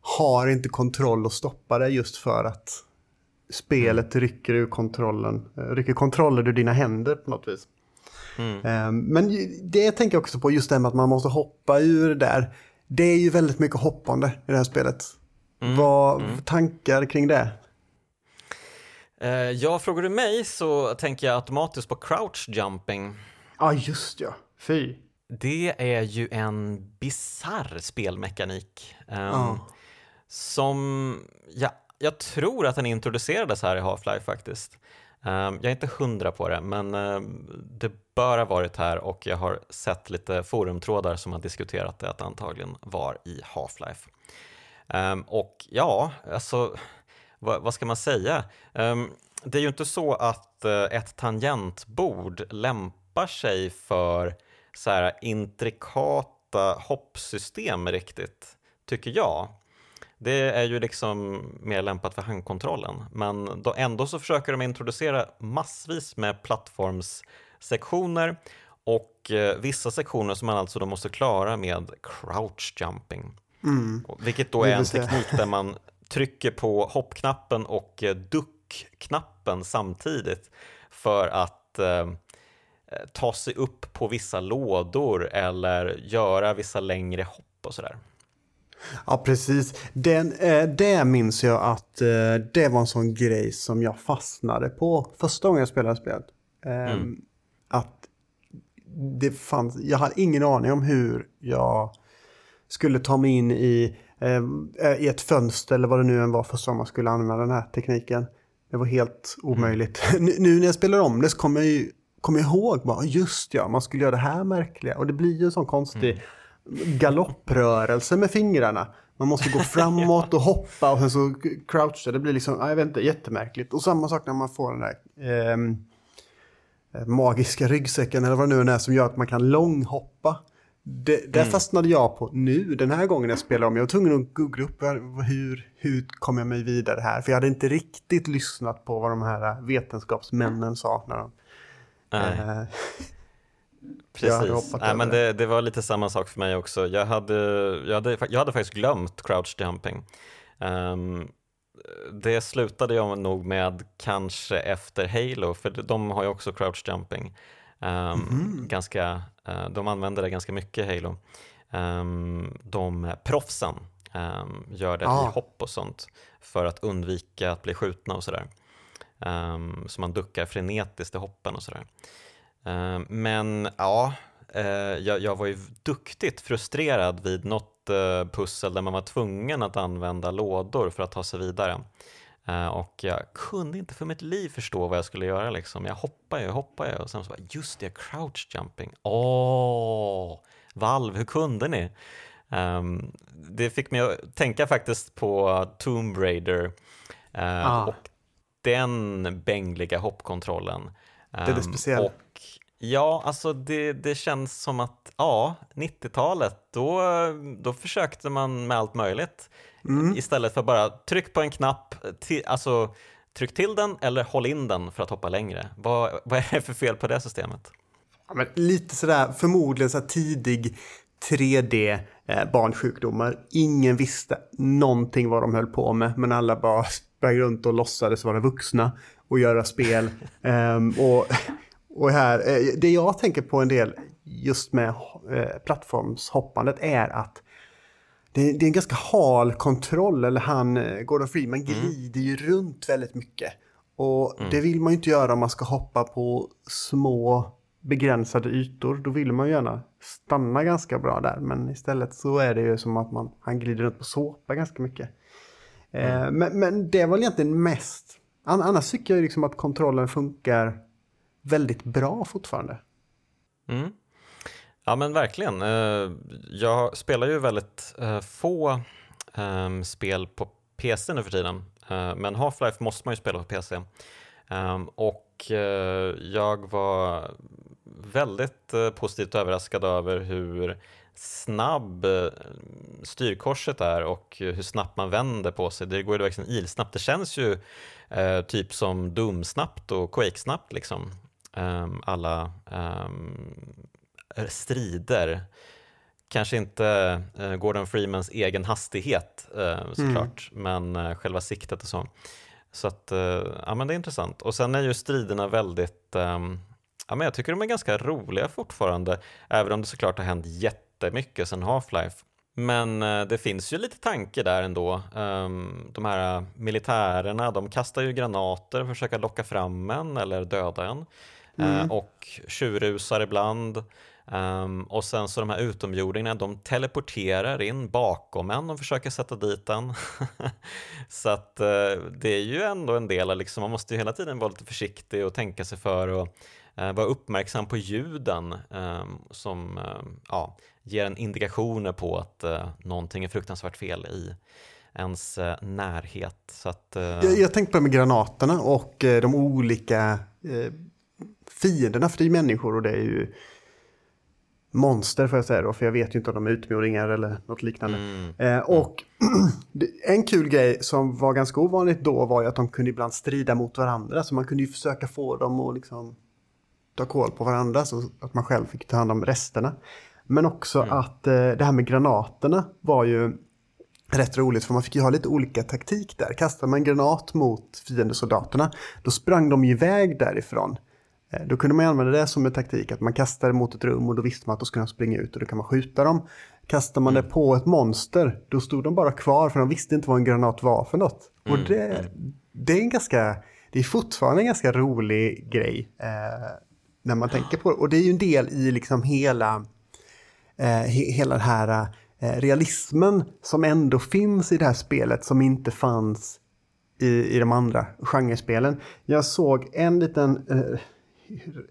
har inte kontroll att stoppa det just för att spelet mm. rycker ur kontrollen, eh, rycker kontrollen ur dina händer på något vis. Mm. Eh, men det tänker jag också på, just det med att man måste hoppa ur där. Det är ju väldigt mycket hoppande i det här spelet. Mm. Vad mm. tankar kring det? Eh, ja, frågar du mig så tänker jag automatiskt på crouch jumping. Ja, ah, just ja. Fy. Det är ju en bizarr spelmekanik. Um, ah. Som, ja, jag tror att den introducerades här i Half-Life faktiskt. Um, jag är inte hundra på det, men uh, det bör ha varit här och jag har sett lite forumtrådar som har diskuterat det att det antagligen var i Half-Life. Um, och ja, alltså vad, vad ska man säga? Um, det är ju inte så att uh, ett tangentbord lämpar sig för så här intrikata hoppsystem riktigt, tycker jag. Det är ju liksom mer lämpat för handkontrollen, men då ändå så försöker de introducera massvis med plattforms plattformssektioner och eh, vissa sektioner som man alltså då måste klara med crouch jumping. Mm. Vilket då är en teknik där man trycker på hoppknappen och eh, duckknappen samtidigt för att eh, ta sig upp på vissa lådor eller göra vissa längre hopp och sådär. Ja, precis. Den, eh, det minns jag att eh, det var en sån grej som jag fastnade på första gången jag spelade spelet. Eh, mm. Att det fanns, jag hade ingen aning om hur jag skulle ta mig in i eh, i ett fönster eller vad det nu än var för som man skulle använda den här tekniken. Det var helt omöjligt. Mm. nu när jag spelar om det så kommer jag ju kommer jag ihåg bara, just ja, man skulle göra det här märkliga. Och det blir ju en sån konstig mm. galopprörelse med fingrarna. Man måste gå framåt och hoppa och sen så croucha. Det blir liksom, jag vet inte, jättemärkligt. Och samma sak när man får den där eh, magiska ryggsäcken eller vad det nu är som gör att man kan långhoppa. Det, där mm. fastnade jag på nu, den här gången jag spelade om. Jag var tvungen att googla upp hur, hur kommer jag mig vidare här. För jag hade inte riktigt lyssnat på vad de här vetenskapsmännen sa. När de, Nej. Äh, Precis, Nej, men det, det, var lite samma sak för mig också. Jag hade, jag hade, jag hade faktiskt glömt crouch jumping. Um, det slutade jag nog med kanske efter Halo, för de har ju också crouch jumping. Um, mm. ganska, uh, de använder det ganska mycket Halo. Um, de proffsen um, gör det ah. i hopp och sånt för att undvika att bli skjutna och sådär. Så man duckar frenetiskt i hoppen och sådär. men ja, uh, jag, jag, var ju duktigt frustrerad vid något pussel där man var tvungen att använda lådor för att ta sig vidare. Uh, och jag kunde inte för mitt liv förstå vad jag skulle göra. Liksom. Jag hoppade ju, hoppade och sen så bara, just det, crouch jumping. Åh, oh, Valve, hur kunde ni? Um, det fick mig att tänka faktiskt på Tomb Raider uh, ah. och den bängliga hoppkontrollen. Um, det är ehm, speciella. Och Ja, alltså det, det känns som att ja, 90-talet, då, då försökte man med allt möjligt. Mm. Istället för bara tryck på en knapp, till, alltså tryck till den eller håll in den för att hoppa längre. Vad, vad är det för fel på det systemet? Ja, men lite sådär, förmodligen så tidig 3D eh, barnsjukdomar. Ingen visste någonting vad de höll på med, men alla bara sprang runt och låtsades vara vuxna och göra spel. um, och, och här, eh, det jag tänker på en del just med eh, plattformshoppandet är att det, är en ganska hal kontroll, eller han, eh, Gordon Freeman, mm. glider mm. ju runt väldigt mycket. Och mm. det vill man ju inte göra om man ska hoppa på små begränsade ytor. Då vill man ju gärna stanna ganska bra där. Men istället så är det ju som att man, han glider runt på såpa ganska mycket. Eh, mm. men, men det var väl egentligen mest... Annars tycker jag liksom att kontrollen funkar väldigt bra fortfarande. Mm. Ja men verkligen. Eh, jag spelar ju väldigt eh, få ehm, spel på PC nu för tiden. Eh, men Half-Life måste man ju spela på PC. Ehm, och jag var väldigt positivt överraskad över hur snabb styrkorset är och hur snabbt man vänder på sig. Det går ju verkligen ilsnabbt. Det känns ju eh, typ som Doom-snabbt och Quake-snabbt liksom. Um, alla um, strider. Kanske inte uh, Gordon Freemans egen hastighet uh, såklart, mm. men uh, själva siktet och så. Så att, ja men det är intressant. Och sen är ju striderna väldigt, um, ja men jag tycker de är ganska roliga fortfarande, även om det såklart har hänt jättemycket sen Half-Life. Men det finns ju lite tanke där ändå. De här militärerna, de kastar ju granater för att försöka locka fram en eller döda en. Eh, mm. och tjurrusar ibland. Um, och sen så de här utomjordingarna, de teleporterar in bakom en och försöker sätta dit en. så att uh, det är ju ändå en del, liksom, man måste ju hela tiden vara lite försiktig och tänka sig för och uh, vara uppmärksam på ljuden um, som uh, ja, ger en indikationer på att uh, någonting är fruktansvärt fel i ens närhet. Så att, jag, jag tänkte på det med granaterna och de olika fienderna, för det är människor och det är ju monster får jag säga då, för jag vet ju inte om de är utmodingar eller något liknande. Mm. Eh, och en kul grej som var ganska ovanligt då var ju att de kunde ibland strida mot varandra, så man kunde ju försöka få dem att liksom ta koll på varandra så att man själv fick ta hand om resterna. Men också mm. att eh, det här med granaterna var ju rätt roligt för man fick ju ha lite olika taktik där. Kastade man granat mot fiendesoldaterna, då sprang de ju iväg därifrån. Eh, då kunde man använda det som en taktik, att man kastade mot ett rum och då visste man att då skulle de springa ut och då kan man skjuta dem. Kastar man det mm. på ett monster, då stod de bara kvar för de visste inte vad en granat var för något. Och mm, det, mm. det är en ganska, det är fortfarande en ganska rolig grej eh, när man tänker på det. Och det är ju en del i liksom hela, eh, he, hela den här eh, realismen som ändå finns i det här spelet som inte fanns i, i de andra genrespelen. Jag såg en liten eh,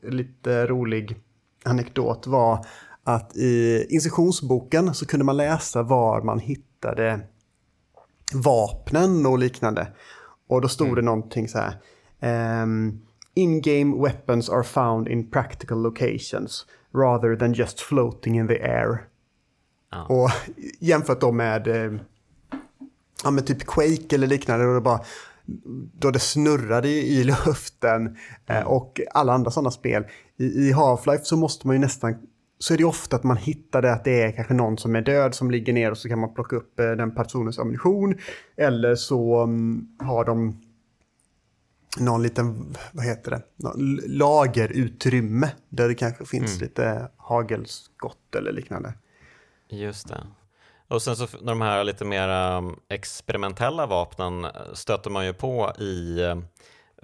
lite rolig anekdot var att i instruktionsboken så kunde man läsa var man hittade vapnen och liknande. Och då stod mm. det någonting så här. Um, In-game weapons are found in practical locations rather than just floating in the air. Ah. Och jämfört då med, eh, ja, med typ Quake eller liknande. Då det bara, då det snurrade i luften eh, mm. och alla andra sådana spel. I, i Half-Life så måste man ju nästan så är det ofta att man hittar det att det är kanske någon som är död som ligger ner och så kan man plocka upp eh, den personens ammunition. Eller så um, har de någon liten, vad heter det, lagerutrymme där det kanske finns mm. lite hagelskott eller liknande. Just det. Och sen så de här lite mer um, experimentella vapnen eh, stöter man ju på i eh,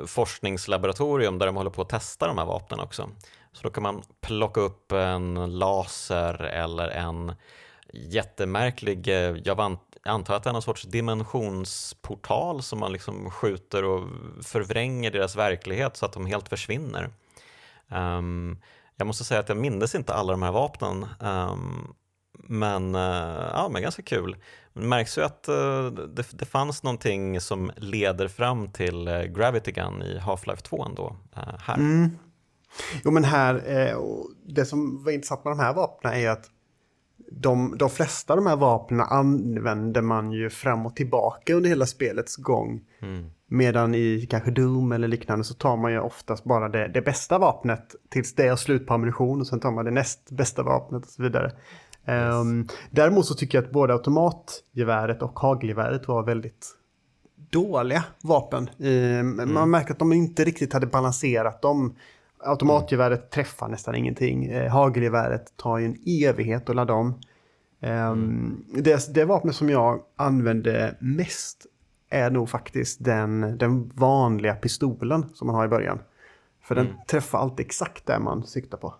forskningslaboratorium där de håller på att testa de här vapnen också. Så då kan man plocka upp en laser eller en jättemärklig, eh, jag antar att det är någon sorts dimensionsportal som man liksom skjuter och förvränger deras verklighet så att de helt försvinner. Um, jag måste säga att jag minns inte alla de här vapnen um, men, eh, ja, men ganska kul. Det märks ju att eh, det, det fanns någonting som leder fram till eh, Gravity Gun i Half-Life 2 ändå, här. Mm. Jo men här, det som var intressant med de här vapnen är ju att de, de flesta av de här vapnen använder man ju fram och tillbaka under hela spelets gång. Mm. Medan i kanske Doom eller liknande så tar man ju oftast bara det, det bästa vapnet tills det är slut på ammunition och sen tar man det näst bästa vapnet och så vidare. Yes. Um, däremot så tycker jag att både automatgeväret och hagelgeväret var väldigt dåliga vapen. Um, mm. Man märker att de inte riktigt hade balanserat dem. Automatgeväret träffar nästan ingenting. Uh, hagelgeväret tar ju en evighet att ladda om. Um, det, det vapnet som jag använde mest är nog faktiskt den, den vanliga pistolen som man har i början. För den mm. träffar alltid exakt där man siktar på.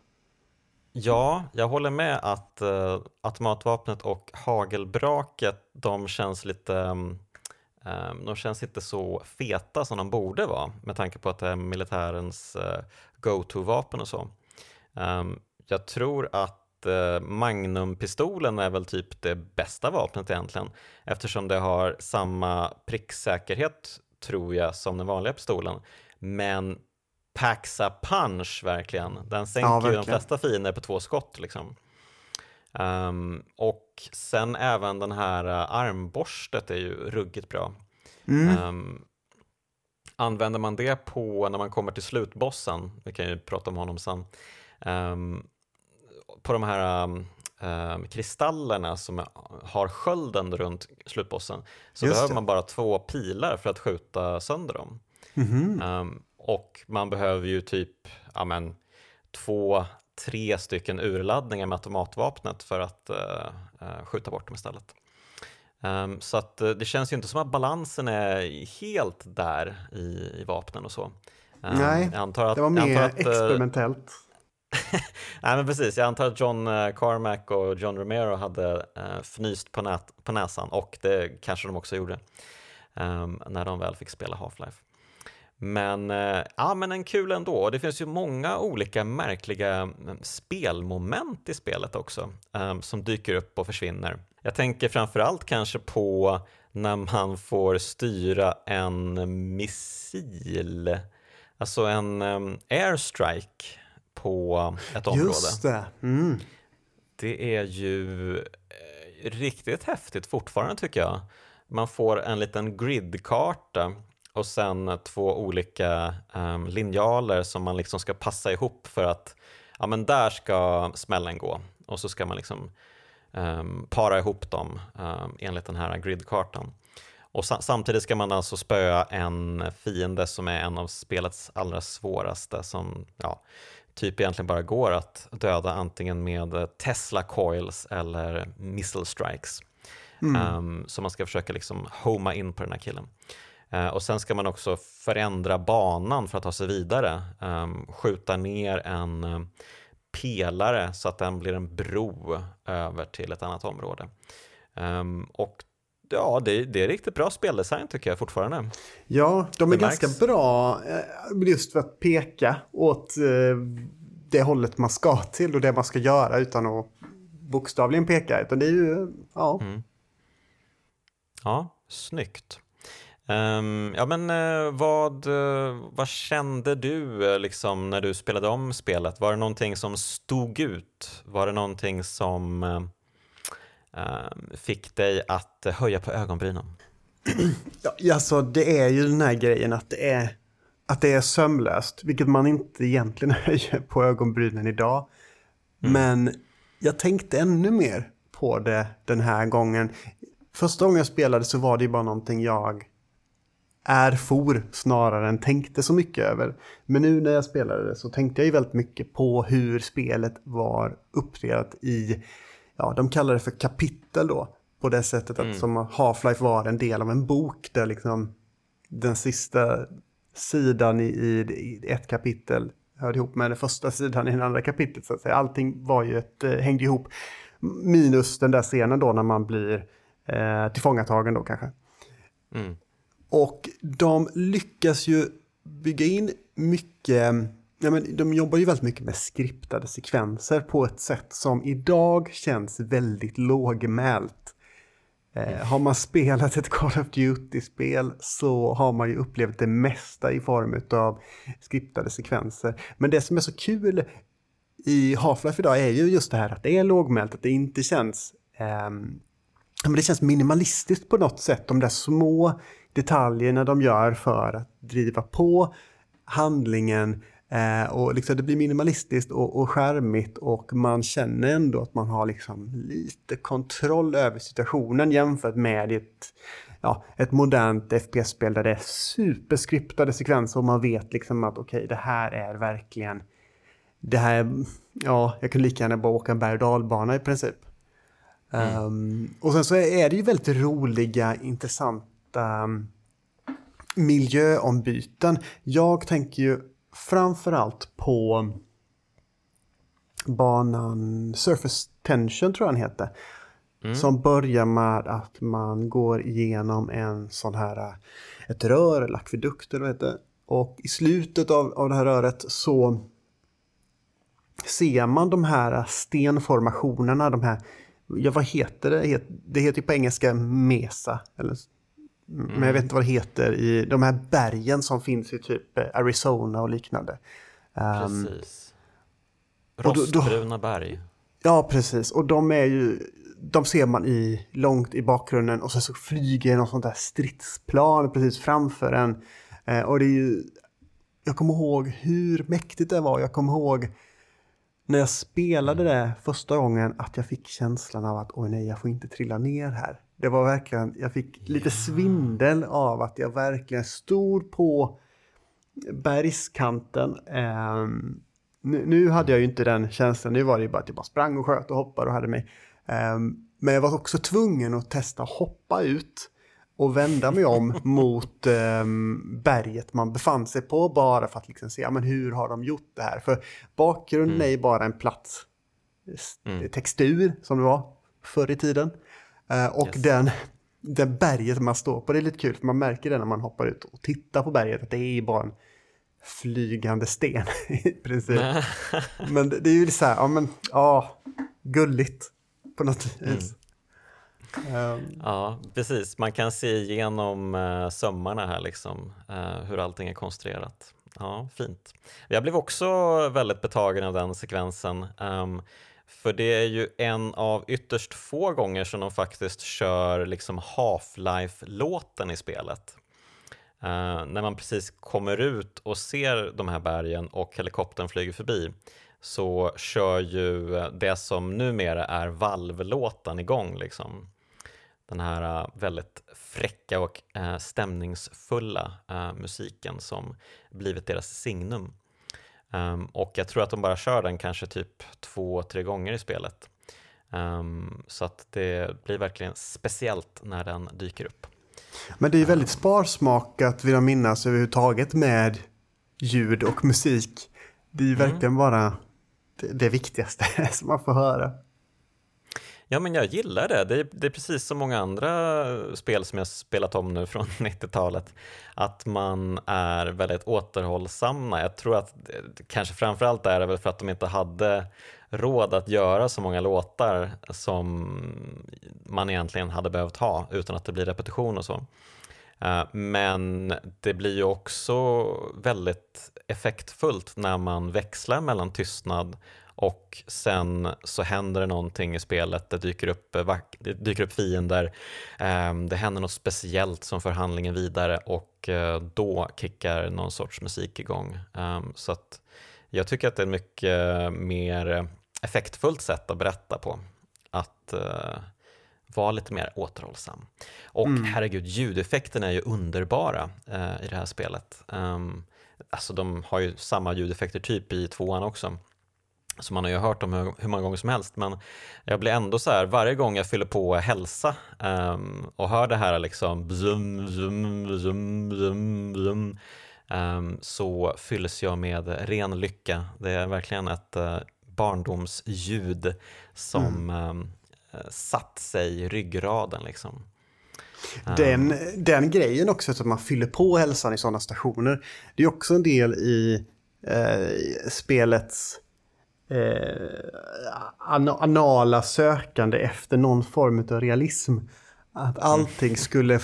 Ja, jag håller med att eh, uh, automatvapnet och hagelbraket, de känns lite um, de känns inte så feta som de borde vara med tanke på att det är militärens uh, go-to-vapen och så. Um, jag tror att uh, Magnum-pistolen är väl typ det bästa vapnet egentligen eftersom det har samma pricksäkerhet tror jag som den vanliga pistolen. Men packs a punch verkligen. Den sänker ja, verkligen. de flesta fiender på två skott liksom. Um, och sen även den här uh, armborstet är ju ruggigt bra. Mm. Um, använder man det på när man kommer till slutbossen, vi kan ju prata om honom sen, um, på de här um, kristallerna som har skölden runt slutbossen så Just behöver det. man bara två pilar för att skjuta sönder dem. Mm -hmm. Och man behöver ju typ ja, men, två tre stycken urladdningar med automatvapnet för att uh, skjuta bort dem istället. Um, så att uh, det känns ju inte som att balansen är helt där i, i vapnen och så. Um, Nej, att, det var mer att, experimentellt. Nej men precis, jag antar att John Carmack och John Romero hade uh, fnyst på, nät, på näsan och det kanske de också gjorde um, när de väl fick spela Half-Life. Men, eh, ja, men en kul ändå. Det finns ju många olika märkliga mm, spelmoment i spelet också um, som dyker upp och försvinner. Jag tänker framförallt kanske på när man får styra en missil, alltså en um, airstrike på ett område. Just det. Mm. Det är ju eh, riktigt häftigt fortfarande tycker jag. Man får en liten gridkarta och sen två olika um, linjaler som man liksom ska passa ihop för att ja, men där ska smällen gå och så ska man liksom um, para ihop dem um, enligt den här gridkartan. Och sa samtidigt ska man alltså spöa en fiende som är en av spelets allra svåraste som ja, typ egentligen bara går att döda antingen med Tesla coils eller missile strikes. Mm. Um, så man ska försöka liksom homa in på den här killen. Eh, och sen ska man också förändra banan för att ta sig vidare. Ehm, skjuta ner en eh, pelare så att den blir en bro över till ett annat område. Ehm, och ja, det, det, är riktigt bra speldesign tycker jag fortfarande. Ja, de är det ganska märks. bra eh, just för att peka åt det hållet man ska till och det man ska göra utan att bokstavligen peka. Utan det är ju, ja. Mm. Ja, snyggt. Um, ja men uh, vad, uh, vad kände du uh, liksom när du spelade om spelet? Var det någonting som stod ut? Var det någonting som ehm, fick dig att höja på ögonbrynen? Ja, alltså det är ju den här grejen att det är, att det är sömlöst, vilket man inte egentligen höjer på ögonbrynen idag. Mm. Men jag tänkte ännu mer på det den här gången. Första gången jag spelade så var det ju bara någonting jag är for snarare än tänkte så mycket över. Men nu när jag spelade det så tänkte jag ju väldigt mycket på hur spelet var uppdelat i, ja de kallar det för kapitel då. På det sättet att mm. som Half-Life var en del av en bok där liksom den sista sidan i, i, ett kapitel hörde ihop med den första sidan i den andra kapitlet. Så att säga. Allting var ju ett, eh, hängde ihop. Minus den där scenen då när man blir eh, tillfångatagen då kanske. Mm. Och de lyckas ju bygga in mycket, ja men de jobbar ju väldigt mycket med skriptade sekvenser på ett sätt som idag känns väldigt lågmält. Eh, har man spelat ett Call of Duty-spel så har man ju upplevt det mesta i form av skriptade sekvenser. Men det som är så kul i Half-Life idag är ju just det här att det är lågmält, att det inte känns eh, men det känns minimalistiskt på något sätt, de där små detaljerna de gör för att driva på handlingen eh, och liksom det blir minimalistiskt och, och skärmigt och man känner ändå att man har liksom lite kontroll över situationen jämfört med ett, ja, ett modernt FPS-spel där det är superskriptade sekvenser och man vet liksom att okej, okay, det här är verkligen det här, ja, jag kan lika gärna bara åka en berg och dalbana i princip. Mm. Um, och sen så är det ju väldigt roliga, intressanta um, miljöombyten. Jag tänker ju framförallt på banan Surface Tension tror jag den heter. Mm. Som börjar med att man går igenom en sån här, ett rör eller akvedukt eller vad heter. Och i slutet av, av det här röret så ser man de här stenformationerna, de här, ja vad heter det? Det heter ju på engelska mesa. Eller, mm. Men jag vet inte vad det heter i de här bergen som finns i typ Arizona och liknande. Ehm, precis. Rostbruna berg. Ja, precis. Och de är ju, de ser man i, långt i bakgrunden och så, så flyger något sånt där stridsplan precis framför en. Eh, och det är ju, jag kommer ihåg hur mäktigt det var. Jag kommer ihåg när jag spelade det första gången att jag fick känslan av att oj nej, jag får inte trilla ner här. Det var verkligen, jag fick lite svindel av att jag verkligen stod på bergskanten. Um, nu, nu, hade jag ju inte den känslan, nu var det ju bara att jag bara sprang och sköt och hoppade och hade mig. Um, men jag var också tvungen att testa hoppa ut och vända mig om mot um, berget man befann sig på bara för att liksom se, ja, men hur har de gjort det här? För bakgrunden mm. är ju bara en plats mm. textur som det var förr i tiden. Uh, och yes. den, den berget man står på, det är lite kul för man märker det när man hoppar ut och tittar på berget att det är ju bara en flygande sten i princip. men det, det är ju så här, ja men, ja, gulligt på något vis. Mm. Um. Ja, precis. Man kan se igenom uh, sömmarna här, liksom, uh, hur allting är konstruerat. Ja, fint. Jag blev också väldigt betagen av den sekvensen. Um, för det är ju en av ytterst få gånger som de faktiskt kör liksom Half-Life-låten i spelet. Uh, när man precis kommer ut och ser de här bergen och helikoptern flyger förbi så kör ju det som numera är valvlåten igång. Liksom den här eh, väldigt fräcka och eh, stämningsfulla musiken som blivit deras signum. Um, och jag tror att de bara kör den kanske typ två, tre gånger i spelet. Um, så att det blir verkligen speciellt när den dyker upp. Men det är väldigt sparsmakat vill jag minnas överhuvudtaget med ljud och musik. Det är mm. verkligen bara det, det viktigaste som man får höra. Ja, men jag gillar det. det är, det är, precis som många andra spel som jag spelat om nu från 90-talet. Att man är väldigt återhållsamma. Jag tror att kanske framförallt är det väl för att de inte hade råd att göra så många låtar som man egentligen hade behövt ha utan att det blir repetition och så. Eh, men det blir ju också väldigt effektfullt när man växlar mellan tystnad och sen så händer det någonting i spelet, det dyker upp, det dyker upp fiender, ehm, det händer något speciellt som för handlingen vidare och eh, då kickar någon sorts musik igång. Ehm, så att jag tycker att det är ett mycket mer effektfullt sätt att berätta på. Att vara lite mer återhållsam. Och mm. herregud, ljudeffekterna är ju underbara i det här spelet. Um, alltså de har ju samma ljudeffekter typ i tvåan också som man har ju hört om hur, hur, många gånger som helst men jag blir ändå så här varje gång jag fyller på hälsa um, och hör det här liksom bzum, bzum, bzum, bzum, bzum, um, så fylls jag med ren lycka. Det är verkligen ett uh, barndomsljud som mm. um, satt sig i ryggraden liksom. Den, den grejen också att man fyller på hälsan i sådana stationer, det är också en del i eh, spelets eh, anala sökande efter någon form av realism. Att allting skulle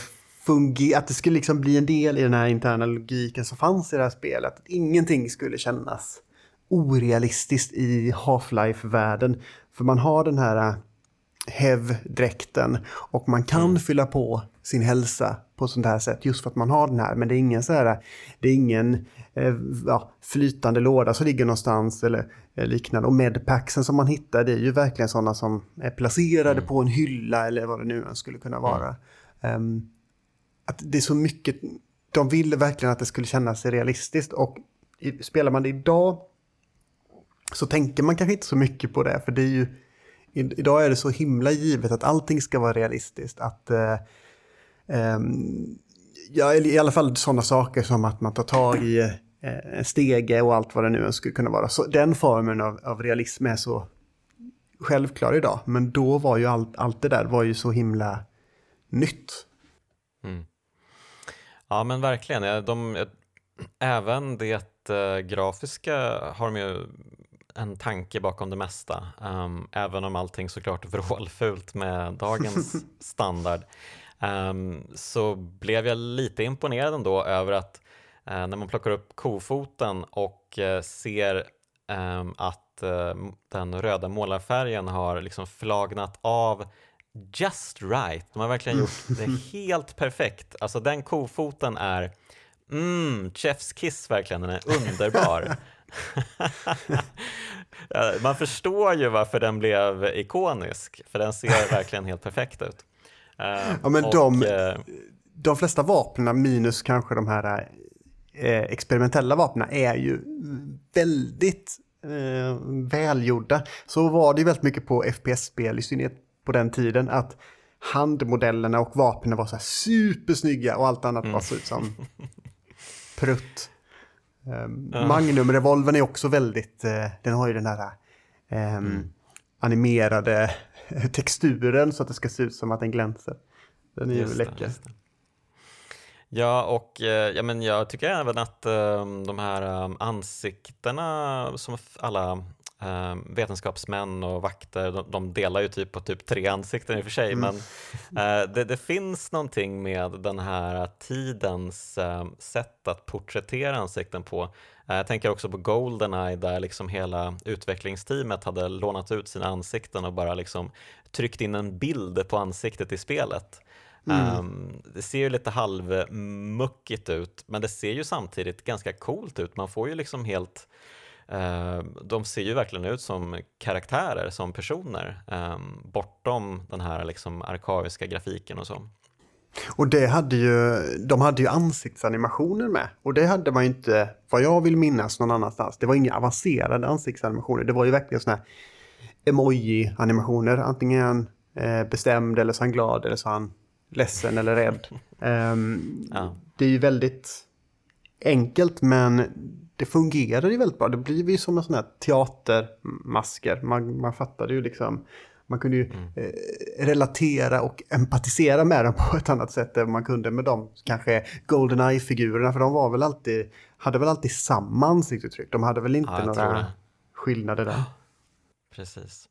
fungera, att det skulle liksom bli en del i den här interna logiken som fanns i det här spelet. Att ingenting skulle kännas orealistiskt i Half-Life-världen. För man har den här HEV-dräkten och man kan mm. fylla på sin hälsa på sånt här sätt just för att man har den här. Men det är ingen så här, det är ingen eh, ja, flytande låda som ligger någonstans eller eh, liknande. Och medpacksen som man hittar det är ju verkligen sådana som är placerade mm. på en hylla eller vad det nu än skulle kunna vara. Um, att det är så mycket, de ville verkligen att det skulle kännas realistiskt och i, spelar man det idag så tänker man kanske inte så mycket på det för det är ju idag är det så himla givet att allting ska vara realistiskt. Att, eh, eh, ja, i alla fall sådana saker som att man tar tag i eh, en stege och allt vad det nu skulle kunna vara. Så den formen av, av realism är så självklar idag. Men då var ju allt, allt det där var ju så himla nytt. Mm. Ja men verkligen. De, även det äh, grafiska har de ju en tanke bakom det mesta. Um, även om allting såklart är vrålfult med dagens standard. Um, så blev jag lite imponerad ändå över att uh, när man plockar upp kofoten och uh, ser um, att uh, den röda målarfärgen har liksom flagnat av just right. De har verkligen gjort det helt perfekt. Alltså den kofoten är mm, chef's kiss verkligen, den är underbar. Man förstår ju varför den blev ikonisk, för den ser verkligen helt perfekt ut. Uh, ja, men och, de, uh, de flesta vapnen, minus kanske de här eh, experimentella vapnen, är ju väldigt eh, välgjorda. Så var det ju väldigt mycket på FPS-spel, i synnerhet på den tiden, att handmodellerna och vapnen var så här supersnygga och allt annat mm. bara såg ut som prutt. Um, uh. Magnum-revolvern är också väldigt, uh, den har ju den här um, mm. animerade texturen så att det ska se ut som att den glänser. Den är just ju läcker. Ja, och eh, ja, men jag tycker även att um, de här um, ansiktena som alla vetenskapsmän och vakter, de, de, delar ju typ på typ tre ansikten i och för sig, mm. men uh, det, det, finns någonting med den här tidens uh, sätt att porträttera ansikten på. Uh, jag tänker också på Goldeneye där liksom hela utvecklingsteamet hade lånat ut sina ansikten och bara liksom tryckt in en bild på ansiktet i spelet. Mm. Um, det ser ju lite halvmuckigt ut, men det ser ju samtidigt ganska coolt ut. Man får ju liksom helt de ser ju verkligen ut som karaktärer, som personer, um, bortom den här liksom arkaiska grafiken och så. Och det hade ju, de hade ju ansiktsanimationer med. Och det hade man ju inte, vad jag vill minnas, någon annanstans. Det var inga avancerade ansiktsanimationer. Det var ju verkligen sådana här emoji-animationer. Antingen eh, bestämd eller så han glad eller så han ledsen eller rädd. Um, ja. Det är ju väldigt enkelt men det fungerar ju väldigt bra. Det blir ju som en sån här teatermasker. Man, man fattade ju liksom, man kunde ju mm. eh, relatera och empatisera med dem på ett annat sätt än man kunde med de kanske Goldeneye-figurerna. För de var väl alltid, hade väl alltid samma ansiktsuttryck. De hade väl inte ja, några skillnader där. Precis.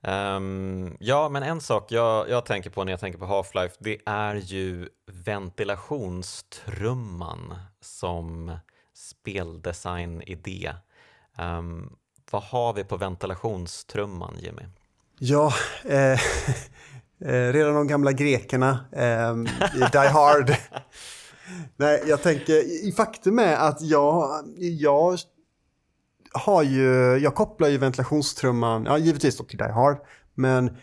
Um, ja, men en sak jag, jag tänker på när jag tänker på Half-Life, det är ju ventilationstrumman som speldesignidé. Um, vad har vi på ventilationstrumman, Jimmy? Ja, eh, eh, redan de gamla grekerna eh, i Die Hard. Nej, jag tänker, faktum är att jag, jag har ju, jag kopplar ju ventilationstrumman, ja givetvis till Die Hard, men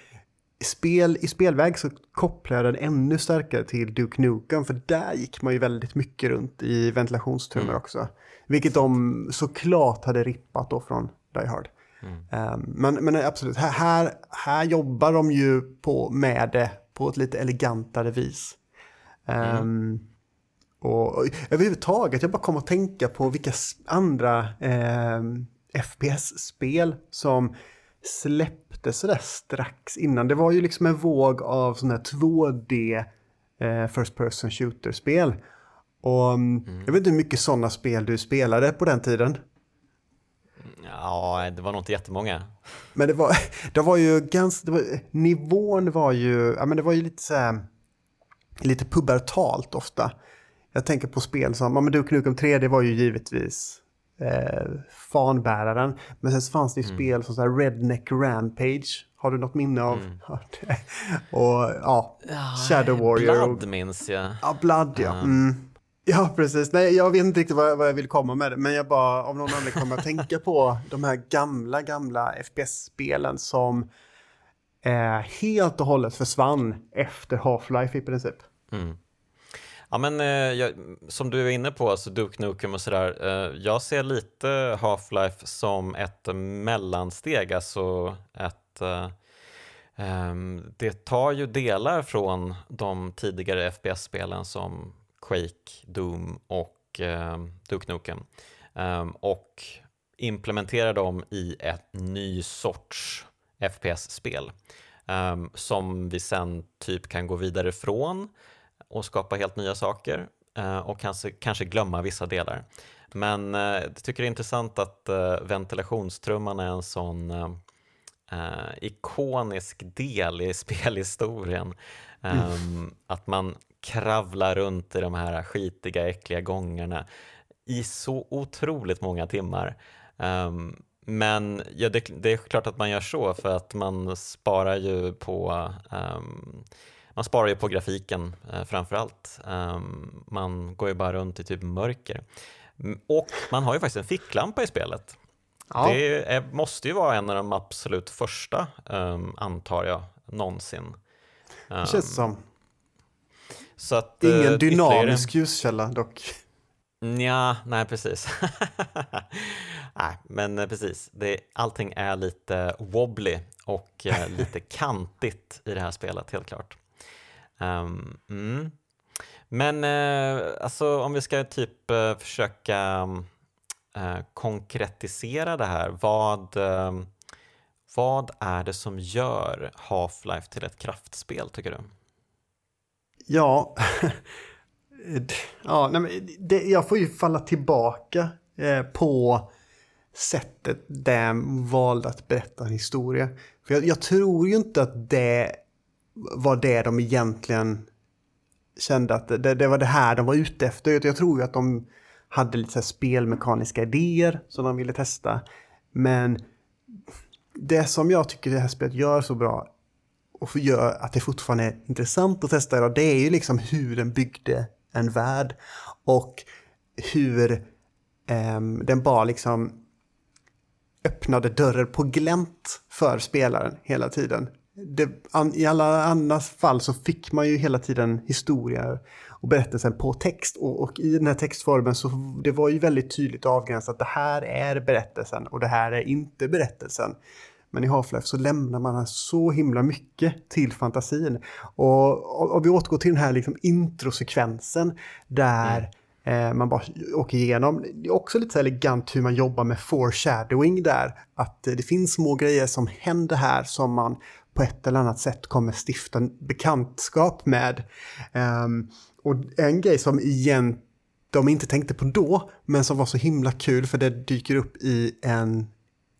spel, i spelväg så kopplar jag den ännu starkare till Duke Nukem, för där gick man ju väldigt mycket runt i ventilationstrummor mm. också. Vilket de såklart hade rippat då från Die Hard. Mm. Um, men, men absolut, här, här, här jobbar de ju på med det på ett lite elegantare vis. Um, mm. Och överhuvudtaget, jag bara kommer att tänka på vilka andra eh, FPS-spel som släpptes sådär strax innan. Det var ju liksom en våg av sådana här 2D eh, First Person Shooter-spel. Och mm. mm. jag vet inte hur mycket sådana spel du spelade på den tiden. Ja, det var nog inte jättemånga. Men det var, det var ju ganska, var, nivån var ju, ja men det var ju lite så här, lite pubertalt ofta. Jag tänker på spel som, ja men Duke Nukem 3D var ju givetvis eh, fanbäraren. Men sen så fanns det ju mm. spel som så här Redneck Rampage. Har du något minne av? Mm. och ja, Shadow Warrior. Blood minns jag. Ja, Blood ja. Mm. Ja, precis. Nej, jag vet inte riktigt vad, vad jag vill komma med det, men jag bara av någon anledning kommer att tänka på de här gamla, gamla FPS-spelen som eh, helt och hållet försvann efter Half-Life i princip. Mm. Ja, men eh, jag, som du är inne på, alltså Duke Nukem och sådär. Eh, jag ser lite Half-Life som ett mellansteg, alltså ett, eh, ehm, det tar ju delar från de tidigare FPS-spelen som Quake, Doom och eh, Duke Nukem ehm, och implementerar dem i ett ny sorts FPS-spel ehm, som vi sen typ kan gå vidare från och skapa helt nya saker uh, och kanske, kanske glömma vissa delar. Men uh, jag tycker det är intressant att uh, ventilationstrumman är en sån ikonisk del i spelhistorien. Mm. Att man kravlar runt i de här skitiga, äckliga gångarna i så otroligt många timmar. Um, men ja, det, det, är klart att man gör så för att man sparar ju på um, man sparar ju på grafiken uh, framför allt. Um, man går ju bara runt i typ mörker. Och man har ju faktiskt en ficklampa i spelet. Ja. Det är, måste ju vara en av de absolut första, um, antar jag, någonsin. Det känns som. Så att, Ingen uh, dynamisk ytterligare... ljuskälla dock. Ja, nej precis. nej, men eh, precis. Det, allting är lite wobbly och uh, lite kantigt i det här spelet, helt klart. Um, mm. Men uh, alltså, om vi ska typ eh, försöka eh, konkretisera det här. Vad, ehm, vad är det som gör Half-Life till ett kraftspel tycker du? Ja, ja nej, det, jag får ju falla tillbaka eh, på sättet Dam valde att berätta en historia. För jag, jag, tror ju inte att det var det de egentligen kände att det, det var det här de var ute efter. Jag tror ju att de hade lite spelmekaniska idéer som de ville testa. Men det som jag tycker det här spelet gör så bra och gör att det fortfarande är intressant att testa idag, det är ju liksom hur den byggde en värld och hur eh, den bara liksom öppnade dörrar på glänt för spelaren hela tiden. Det, I alla andra fall så fick man ju hela tiden historier och berättelsen på text. Och, och, i den här textformen så det var ju väldigt tydligt avgränsat. Det här är berättelsen och det här är inte berättelsen. Men i Half-Life så lämnar man så himla mycket till fantasin. Och, och, vi återgår till den här liksom introsekvensen där mm. eh, man bara åker igenom. Det är också lite elegant hur man jobbar med foreshadowing där. Att eh, det finns små grejer som händer här som man på ett eller annat sätt kommer stifta bekantskap med. Um, och en grej som igen de inte tänkte på då, men som var så himla kul för det dyker upp i en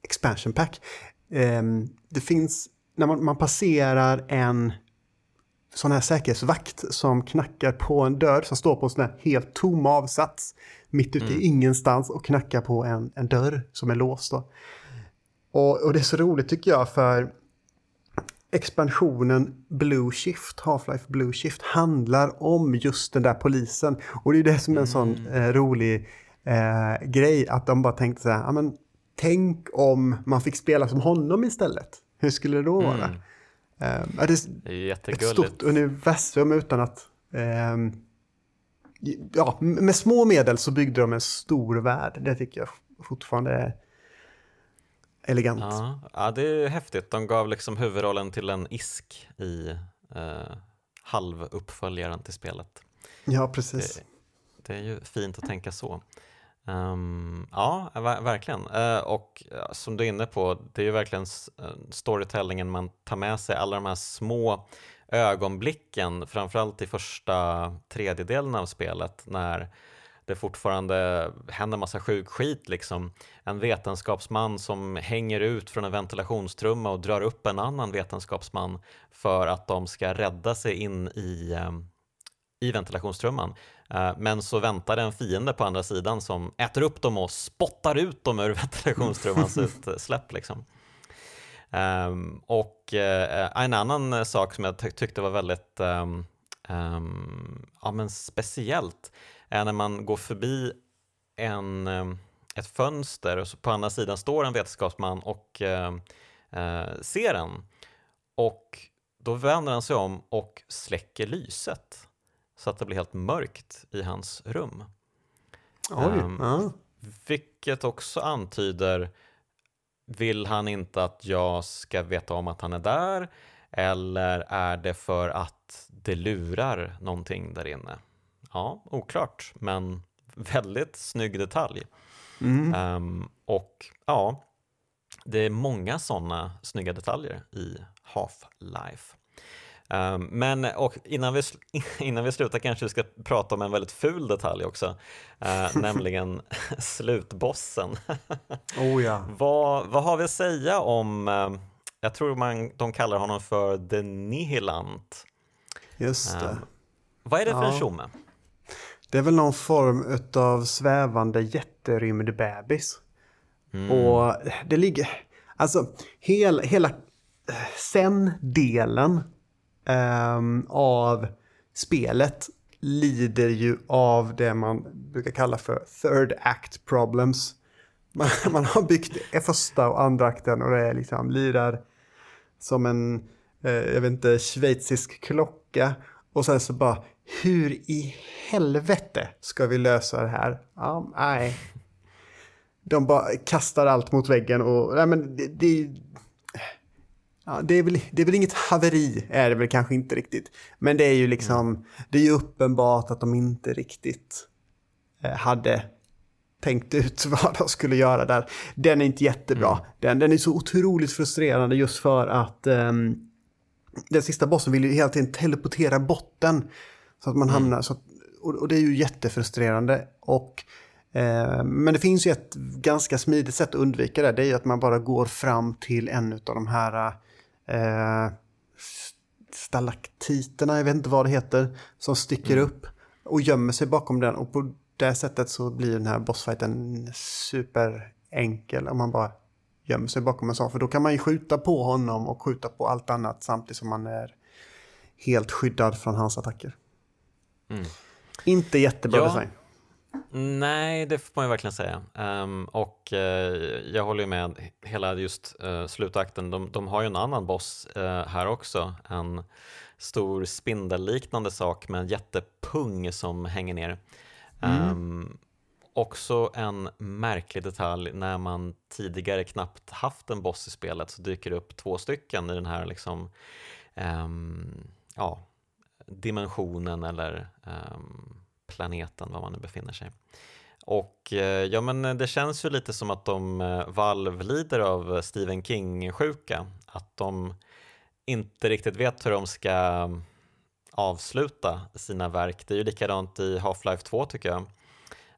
expansion pack. Um, det finns, när man, man, passerar en sån här säkerhetsvakt som knackar på en dörr som står på en sån här helt tom avsats mitt ute mm. i ingenstans och knackar på en, en dörr som är låst. Då. Och, och det är så roligt tycker jag för expansionen Blue Shift, Half-Life Blue Shift, handlar om just den där polisen. Och det är det som är en sån mm. eh, rolig eh, grej, att de bara tänkte så här, men tänk om man fick spela som honom istället. Hur skulle det då vara? Mm. Eh, det är ett stort universum utan att... Eh, ja, med små medel så byggde de en stor värld. Det tycker jag fortfarande är elegant. Ja, ja, det är häftigt. De gav liksom huvudrollen till en isk i eh, halvuppföljaren till spelet. Ja, precis. Det, det, är ju fint att tänka så. Um, ja, verkligen. Uh, och som du är inne på, det är ju verkligen uh, storytellingen man tar med sig, alla de här små ögonblicken, framförallt i första tredjedelen av spelet när det fortfarande händer massa sjuk skit. Liksom. En vetenskapsman som hänger ut från en ventilationstrumma och drar upp en annan vetenskapsman för att de ska rädda sig in i, ehm, i ventilationstrumman. Eh, men så väntar en fiende på andra sidan som äter upp dem och spottar ut dem ur ventilationstrummans utsläpp. Liksom. Um, och uh, en annan sak som jag ty tyckte var väldigt um, um, ja, men speciellt är när man går förbi en, eh, ett fönster och på andra sidan står en vetenskapsman och eh, eh, ser en. Och då vänder han sig om och släcker lyset så att det blir helt mörkt i hans rum. Oj, um, ja. Vilket också antyder, vill han inte att jag ska veta om att han är där? Eller är det för att det lurar någonting där inne? Ja, oklart, men väldigt snygg detalj. Mm. Um, och ja, det är många sådana snygga detaljer i Half-Life. Um, men och innan, vi, innan vi slutar kanske vi ska prata om en väldigt ful detalj också, uh, nämligen slutbossen. oh ja. vad, vad har vi att säga om, uh, jag tror man, de kallar honom för The Nihilant. Just det. Um, vad är det för ja. en tjomme? Det är väl någon form av svävande jätterymdbebis. Mm. Och det ligger, alltså hela, hela sen-delen um, av spelet lider ju av det man brukar kalla för third act problems. Man, man har byggt första och andra akten och det är liksom lirar som en, eh, jag vet inte, schweizisk klocka. Och sen så bara, hur i helvete ska vi lösa det här? Ja, nej. De bara kastar allt mot väggen och, nej men det, det Ja, det, är väl, det är väl inget haveri, är det väl kanske inte riktigt. Men det är ju liksom, det är ju uppenbart att de inte riktigt eh, hade tänkt ut vad de skulle göra där. Den är inte jättebra. Mm. Den, den är så otroligt frustrerande just för att um, den sista bossen vill ju hela tiden teleportera botten. Så att man mm. hamnar, så att, och, och, det är ju jättefrustrerande. Och, eh, men det finns ju ett ganska smidigt sätt att undvika det. Det är ju att man bara går fram till en av de här eh, stalaktiterna, jag vet inte vad det heter, som sticker mm. upp och gömmer sig bakom den. Och på det sättet så blir den här bossfighten superenkel om man bara gömmer sig bakom en sån. För då kan man ju skjuta på honom och skjuta på allt annat samtidigt som man är helt skyddad från hans attacker. Mm. Inte jättebra ja. design. Nej, det får man ju verkligen säga. Um, och uh, jag håller med, hela just uh, slutakten, de, de, har ju en annan boss uh, här också. En stor spindelliknande sak med en jättepung som hänger ner. Mm. Um, också en märklig detalj när man tidigare knappt haft en boss i spelet så dyker det upp två stycken i den här liksom, um, ja, dimensionen eller um, planeten, var man nu befinner sig. Och eh, ja, men det känns ju lite som att de eh, Valve lider av Stephen King-sjuka. Att de inte riktigt vet hur de ska ehm, avsluta sina verk. Det är ju likadant i Half-Life 2 tycker jag.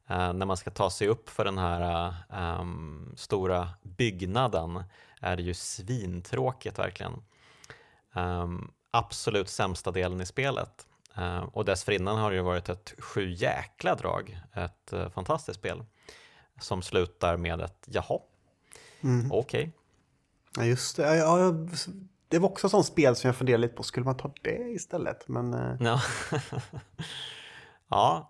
Eh, när man ska ta sig upp för den här um, stora byggnaden är det ju svintråkigt verkligen. Um, absolut sämsta delen i spelet. Uh, och dessförinnan har det ju varit ett sju jäkla drag, ett uh, fantastiskt spel som slutar med ett jaha, mm. okej. Okay. Ja, just det. Ja, ja, det var också ett sånt spel som jag funderade lite på, skulle man ta det istället? Men, uh... Ja. ja,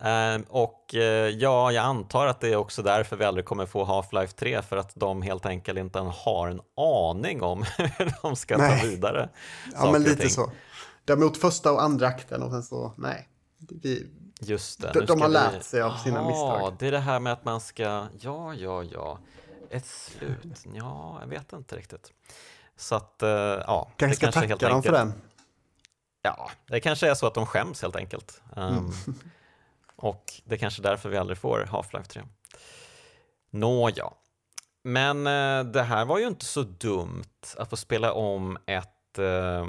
och ja, jag antar att det är också därför vi aldrig kommer få Half-Life 3 för att de helt enkelt inte har en aning om hur de ska Nej. ta vidare. Ja, men lite så. Däremot första och andra akten och sen så, nej. Vi, Just det. De, de har vi... lärt sig av sina Aha, misstag. Det är det här med att man ska, ja, ja, ja. Ett slut, ja, jag vet inte riktigt. Så att, uh, ja. Kanske ska kanske tacka dem för den. Ja, det kanske är så att de skäms helt enkelt. Um. och det är kanske är därför vi aldrig får Half-Life 3. Nåja. Men uh, det här var ju inte så dumt att få spela om ett uh,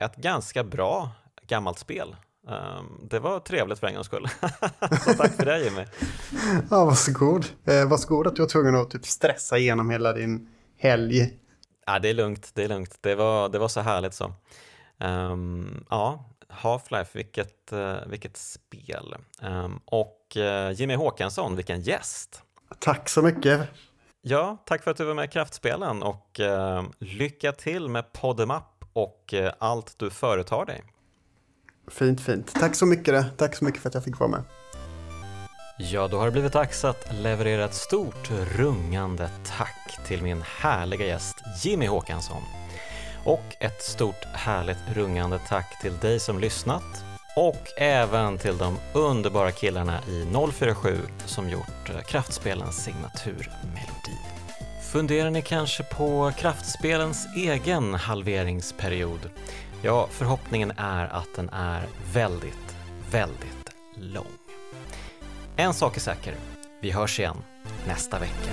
ett ganska bra gammalt spel. Um, det var trevligt för en gångs skull. Så tack för det Jimmy. ja, varsågod. Eh, varsågod att du var tvungen att typ stressa igenom hela din helg. Ja, det är lugnt. Det är lugnt. Det var, det var så härligt så. Um, ja, Half-Life, vilket, uh, vilket spel. Um, och uh, Jimmy Håkansson, vilken gäst. Tack så mycket. Ja, tack för att du var med i Kraftspelen och uh, lycka till med Podemap och eh, allt du företar dig. Fint, fint. Tack så mycket. Tack så mycket för att jag fick vara med. Ja, då har det blivit dags att leverera ett stort rungande tack till min härliga gäst Jimmy Håkansson. Och ett stort härligt rungande tack till dig som lyssnat och även till de underbara killarna i 047 som gjort eh, Kraftspelens signaturmelodi. Funderar ni kanske på kraftspelens egen halveringsperiod? Ja, förhoppningen är att den är väldigt, väldigt lång. En sak är säker, vi hörs igen nästa vecka.